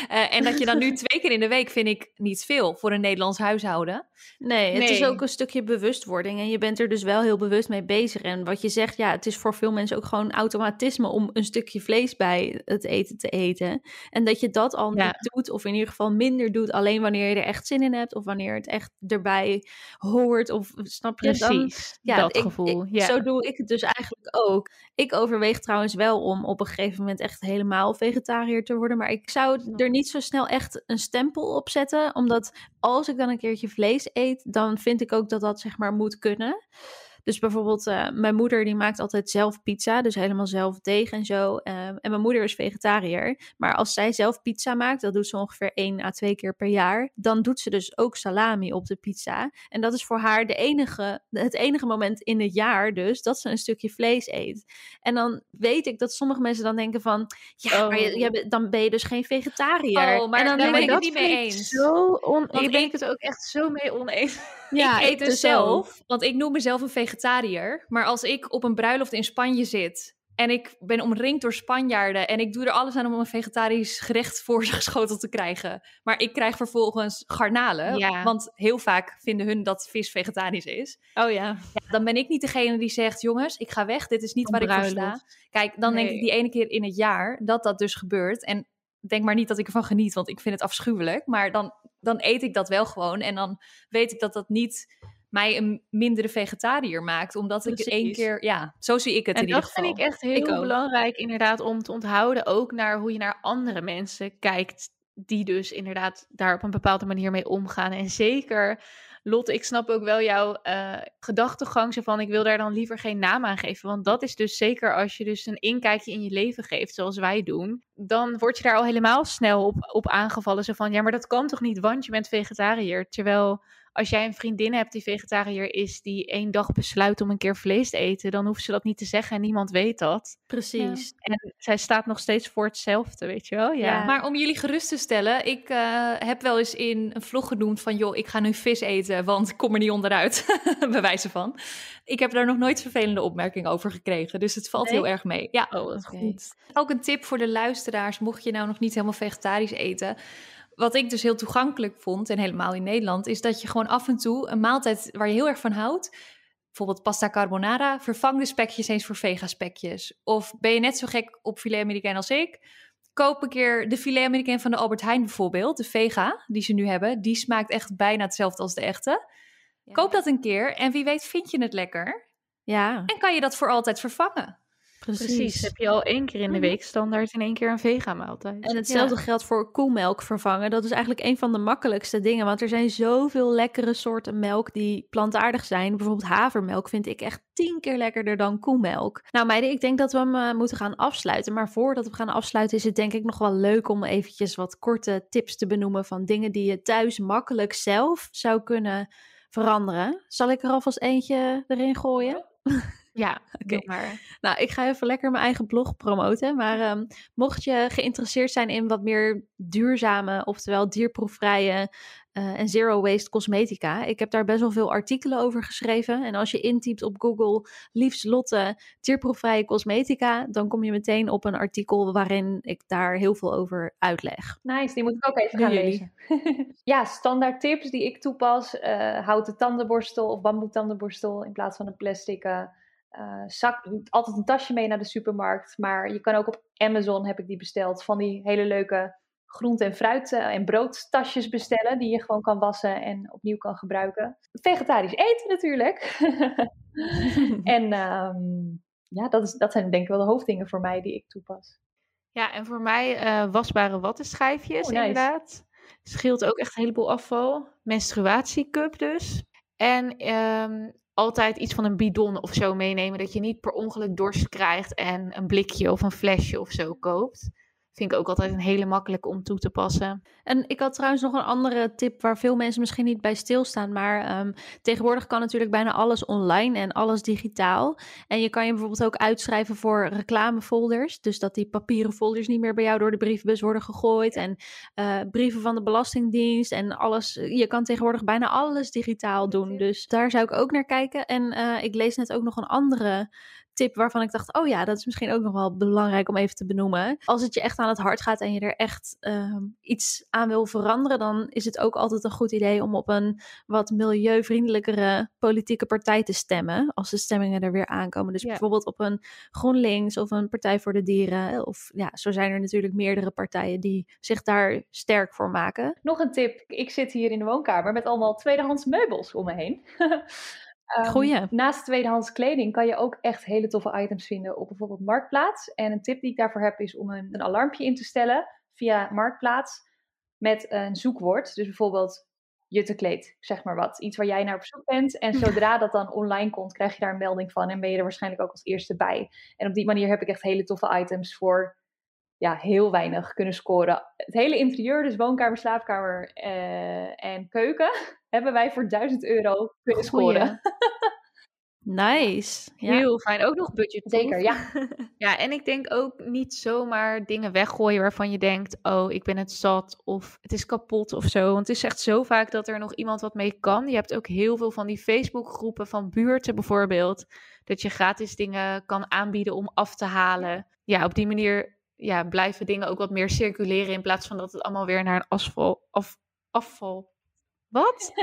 Eh, en dat je dan nu twee keer in de week, vind ik niet veel voor een Nederlands huishouden. Nee, het is ook een stukje bewustwording en je bent er dus wel heel bewust mee bezig. En wat je zegt, ja, het is voor veel mensen ook gewoon automatisme om een stukje vlees bij het eten te eten. En dat je dat al Ja. niet doet, of in ieder geval minder doet, alleen wanneer je er echt zin in hebt, of wanneer het echt erbij hoort, of snap je? Dan, Precies, ja, dat ik- gevoel. ik- ja. Zo doe ik het dus eigenlijk ook. Ik overweeg trouwens wel om op een gegeven moment echt helemaal vegetariër te worden. Maar ik zou er niet zo snel echt een stempel op zetten. Omdat als ik dan een keertje vlees eet, dan vind ik ook dat dat zeg maar moet kunnen. Dus bijvoorbeeld, eh, mijn moeder die maakt altijd zelf pizza. Dus helemaal zelf deeg en zo. Ehm, en mijn moeder is vegetariër. Maar als zij zelf pizza maakt, dat doet ze ongeveer één à twee keer per jaar. Dan doet ze dus ook salami op de pizza. En dat is voor haar de enige, het enige moment in het jaar dus dat ze een stukje vlees eet. En dan weet ik dat sommige mensen dan denken van... Ja, maar je, Oh. je bent- dan ben je dus geen vegetariër. Oh, maar en dan daar ben ik, ik het niet mee ik eens. Zo on... ik ik- ben het ook echt zo mee oneens. Ja, ik eet dus ook. zelf, want ik noem mezelf een vegetariër. Maar als ik op een bruiloft in Spanje zit en ik ben omringd door Spanjaarden en ik doe er alles aan om een vegetarisch gerecht voor geschoteld te krijgen. Maar ik krijg vervolgens garnalen, Ja. want heel vaak vinden hun dat vis vegetarisch is. Oh ja. Ja, dan ben ik niet degene die zegt, jongens, ik ga weg, dit is niet waar ik voor sta. Kijk, dan denk ik die ene keer in het jaar dat dat dus gebeurt. En denk maar niet dat ik ervan geniet, want ik vind het afschuwelijk. Maar dan, dan eet ik dat wel gewoon. En dan weet ik dat dat niet mij een mindere vegetariër maakt. Omdat ik één keer... Ja, zo zie ik het En in ieder dat geval. vind ik echt heel Ik belangrijk inderdaad om te onthouden. Ook naar hoe je naar andere mensen kijkt. Die dus inderdaad daar op een bepaalde manier mee omgaan. En zeker, Lotte, ik snap ook wel jouw eh, gedachtegang. Zo van, ik wil daar dan liever geen naam aan geven. Want dat is dus zeker als je dus een inkijkje in je leven geeft, zoals wij doen. Dan word je daar al helemaal snel op, op aangevallen. Zo van, ja, maar dat kan toch niet, want je bent vegetariër. Terwijl als jij een vriendin hebt die vegetariër is, die één dag besluit om een keer vlees te eten, dan hoeft ze dat niet te zeggen en niemand weet dat. Precies. En zij staat nog steeds voor hetzelfde, weet je wel? Ja. Ja. Maar om jullie gerust te stellen, ik eh, heb wel eens in een vlog genoemd van... joh, ik ga nu vis eten, want ik kom er niet onderuit. Bij wijze van. Ik heb daar nog nooit vervelende opmerkingen over gekregen. Dus het valt Nee? heel erg mee. Ja, Oh, Oké. goed. Ook een tip voor de luisteraars, mocht je nou nog niet helemaal vegetarisch eten. Wat ik dus heel toegankelijk vond, en helemaal in Nederland, is dat je gewoon af en toe een maaltijd waar je heel erg van houdt, bijvoorbeeld pasta carbonara, vervang de spekjes eens voor vega-spekjes. Of ben je net zo gek op filet américain als ik? Koop een keer de filet américain van de Albert Heijn bijvoorbeeld, de vega, die ze nu hebben. Die smaakt echt bijna hetzelfde als de echte. Koop dat een keer en wie weet vind je het lekker. Ja, En kan je dat voor altijd vervangen. Precies. Precies. Heb je al één keer in de Mhm. week standaard in één keer een vega-maaltijd. En hetzelfde geldt voor koemelk vervangen. Dat is eigenlijk een van de makkelijkste dingen. Want er zijn zoveel lekkere soorten melk die plantaardig zijn. Bijvoorbeeld havermelk vind ik echt tien keer lekkerder dan koemelk. Nou meiden, ik denk dat we hem eh, moeten gaan afsluiten. Maar voordat we gaan afsluiten is het denk ik nog wel leuk om eventjes wat korte tips te benoemen van dingen die je thuis makkelijk zelf zou kunnen veranderen. Zal ik er alvast eentje erin gooien? Ja, Oké. doe maar. Nou, ik ga even lekker mijn eigen blog promoten. Maar ehm, mocht je geïnteresseerd zijn in wat meer duurzame, oftewel dierproefvrije eh, en zero waste cosmetica. Ik heb daar best wel veel artikelen over geschreven. En als je intypt op Google liefst Lotte dierproefvrije cosmetica, dan kom je meteen op een artikel waarin ik daar heel veel over uitleg. Nice, die moet ik ook even gaan lezen. ja, standaard tips die ik toepas. eh houten tandenborstel of bamboe tandenborstel in plaats van een plastic eh, eh, zak. Altijd een tasje mee naar de supermarkt. Maar je kan ook op Amazon, heb ik die besteld, van die hele leuke groente- en fruit- eh, en broodtasjes bestellen. Die je gewoon kan wassen en opnieuw kan gebruiken. Vegetarisch eten natuurlijk. en ehm, ja, dat, is, dat zijn denk ik wel de hoofddingen voor mij die ik toepas. Ja, en voor mij eh, wasbare wattenschijfjes, Oh, nice. inderdaad. Scheelt ook echt een heleboel afval. Menstruatiecup dus. En ehm, altijd iets van een bidon of zo meenemen. Dat je niet per ongeluk dorst krijgt en een blikje of een flesje of zo koopt. Vind ik ook altijd een hele makkelijke om toe te passen. En ik had trouwens nog een andere tip waar veel mensen misschien niet bij stilstaan. Maar ehm, tegenwoordig kan natuurlijk bijna alles online en alles digitaal. En je kan je bijvoorbeeld ook uitschrijven voor reclamefolders. Dus dat die papieren folders niet meer bij jou door de brievenbus worden gegooid. En uh, brieven van de Belastingdienst en alles. Je kan tegenwoordig bijna alles digitaal doen. Dus daar zou ik ook naar kijken. En uh, ik lees net ook nog een andere tip waarvan ik dacht, oh ja, dat is misschien ook nog wel belangrijk om even te benoemen. Als het je echt aan het hart gaat en je er echt uh, iets aan wil veranderen, dan is het ook altijd een goed idee om op een wat milieuvriendelijkere politieke partij te stemmen. Als de stemmingen er weer aankomen. Dus ja. bijvoorbeeld op een GroenLinks of een Partij voor de Dieren. Of ja, zo zijn er natuurlijk meerdere partijen die zich daar sterk voor maken. Nog een tip. Ik zit hier in de woonkamer met allemaal tweedehands meubels om me heen. Um, Goeie. Naast tweedehands kleding kan je ook echt hele toffe items vinden op bijvoorbeeld Marktplaats. En een tip die ik daarvoor heb is om een, een alarmpje in te stellen via Marktplaats met een zoekwoord. Dus bijvoorbeeld juttekleed, zeg maar wat. Iets waar jij naar op zoek bent. En zodra dat dan online komt, krijg je daar een melding van en ben je er waarschijnlijk ook als eerste bij. En op die manier heb ik echt hele toffe items voor ja, heel weinig kunnen scoren. Het hele interieur, dus woonkamer, slaapkamer uh, en keuken, hebben wij voor 1000 euro kunnen scoren. Nice. Ja. Heel fijn. Ook nog budget. Zeker, ja. ja, en ik denk ook niet zomaar dingen weggooien waarvan je denkt: oh, ik ben het zat of het is kapot of zo. Want het is echt zo vaak dat er nog iemand wat mee kan. Je hebt ook heel veel van die Facebookgroepen van buurten bijvoorbeeld. Dat je gratis dingen kan aanbieden om af te halen. Ja, op die manier ja, blijven dingen ook wat meer circuleren in plaats van dat het allemaal weer naar een asfal, af, afval wat?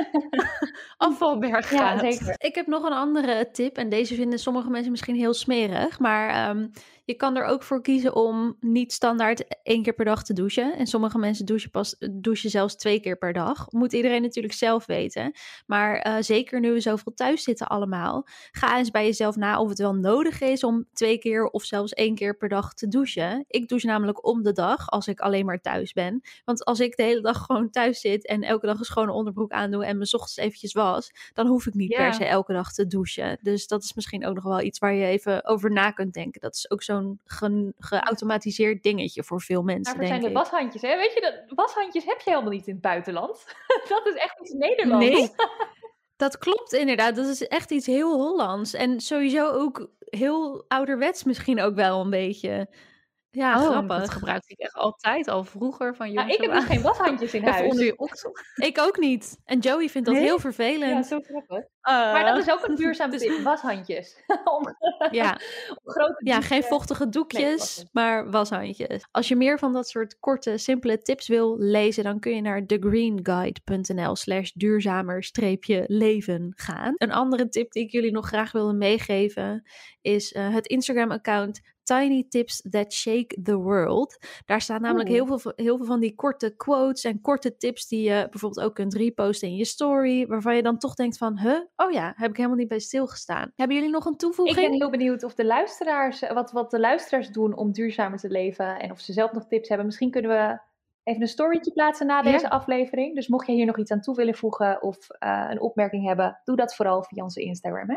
Afvalberg gaat. Ja, zeker. Ik heb nog een andere tip. En deze vinden sommige mensen misschien heel smerig. Maar um, je kan er ook voor kiezen om niet standaard één keer per dag te douchen. En sommige mensen douchen, pas, douchen zelfs twee keer per dag. Moet iedereen natuurlijk zelf weten. Maar uh, zeker nu we zoveel thuis zitten allemaal. Ga eens bij jezelf na of het wel nodig is om twee keer of zelfs één keer per dag te douchen. Ik douche namelijk om de dag als ik alleen maar thuis ben. Want als ik de hele dag gewoon thuis zit en elke dag een schone onderbroek aandoe en mijn ochtends eventjes was, dan hoef ik niet per se elke dag te douchen. Dus dat is misschien ook nog wel iets waar je even over na kunt denken. Dat is ook zo'n ge geautomatiseerd dingetje voor veel mensen. Daarvoor zijn de washandjes, hè? Weet je, dat, washandjes heb je helemaal niet in het buitenland. dat is echt iets Nederlands. Nee. Dat klopt inderdaad. Dat is echt iets heel Hollands. En sowieso ook heel ouderwets misschien ook wel een beetje. Ja, oh, grappig. Dat gebruikte ik echt altijd al vroeger van jongens. Ja, ik heb dus geen washandjes in huis. onder je oksel. ik ook niet. En Joey vindt dat nee? heel vervelend. Ja, zo grappig. Uh, maar dat is ook een duurzaam dus... tip. Washandjes. om, ja. om grote ja, geen vochtige doekjes, nee, maar washandjes. Als je meer van dat soort korte, simpele tips wil lezen, dan kun je naar thegreenguide.nl slash duurzamer-leven gaan. Een andere tip die ik jullie nog graag wilde meegeven is uh, het Instagram-account Tiny Tips That Shake the World. Daar staan namelijk heel veel, heel veel van die korte quotes en korte tips die je bijvoorbeeld ook kunt reposten in je story, waarvan je dan toch denkt van, huh, oh ja, heb ik helemaal niet bij stilgestaan. Hebben jullie nog een toevoeging? Ik ben heel benieuwd of de luisteraars, wat, wat de luisteraars doen om duurzamer te leven en of ze zelf nog tips hebben. Misschien kunnen we even een storytje plaatsen na deze ja. aflevering. Dus mocht je hier nog iets aan toe willen voegen of uh, een opmerking hebben, doe dat vooral via onze Instagram. Hè?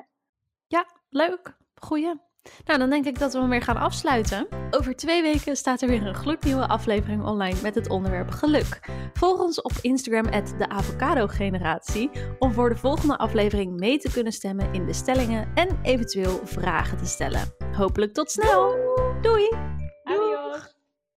Ja, leuk. Goeie. Nou, dan denk ik dat we hem weer gaan afsluiten. Over twee weken staat er weer een gloednieuwe aflevering online met het onderwerp geluk. Volg ons op Instagram de Avocado Generatie om voor de volgende aflevering mee te kunnen stemmen in de stellingen en eventueel vragen te stellen. Hopelijk tot snel. Doei!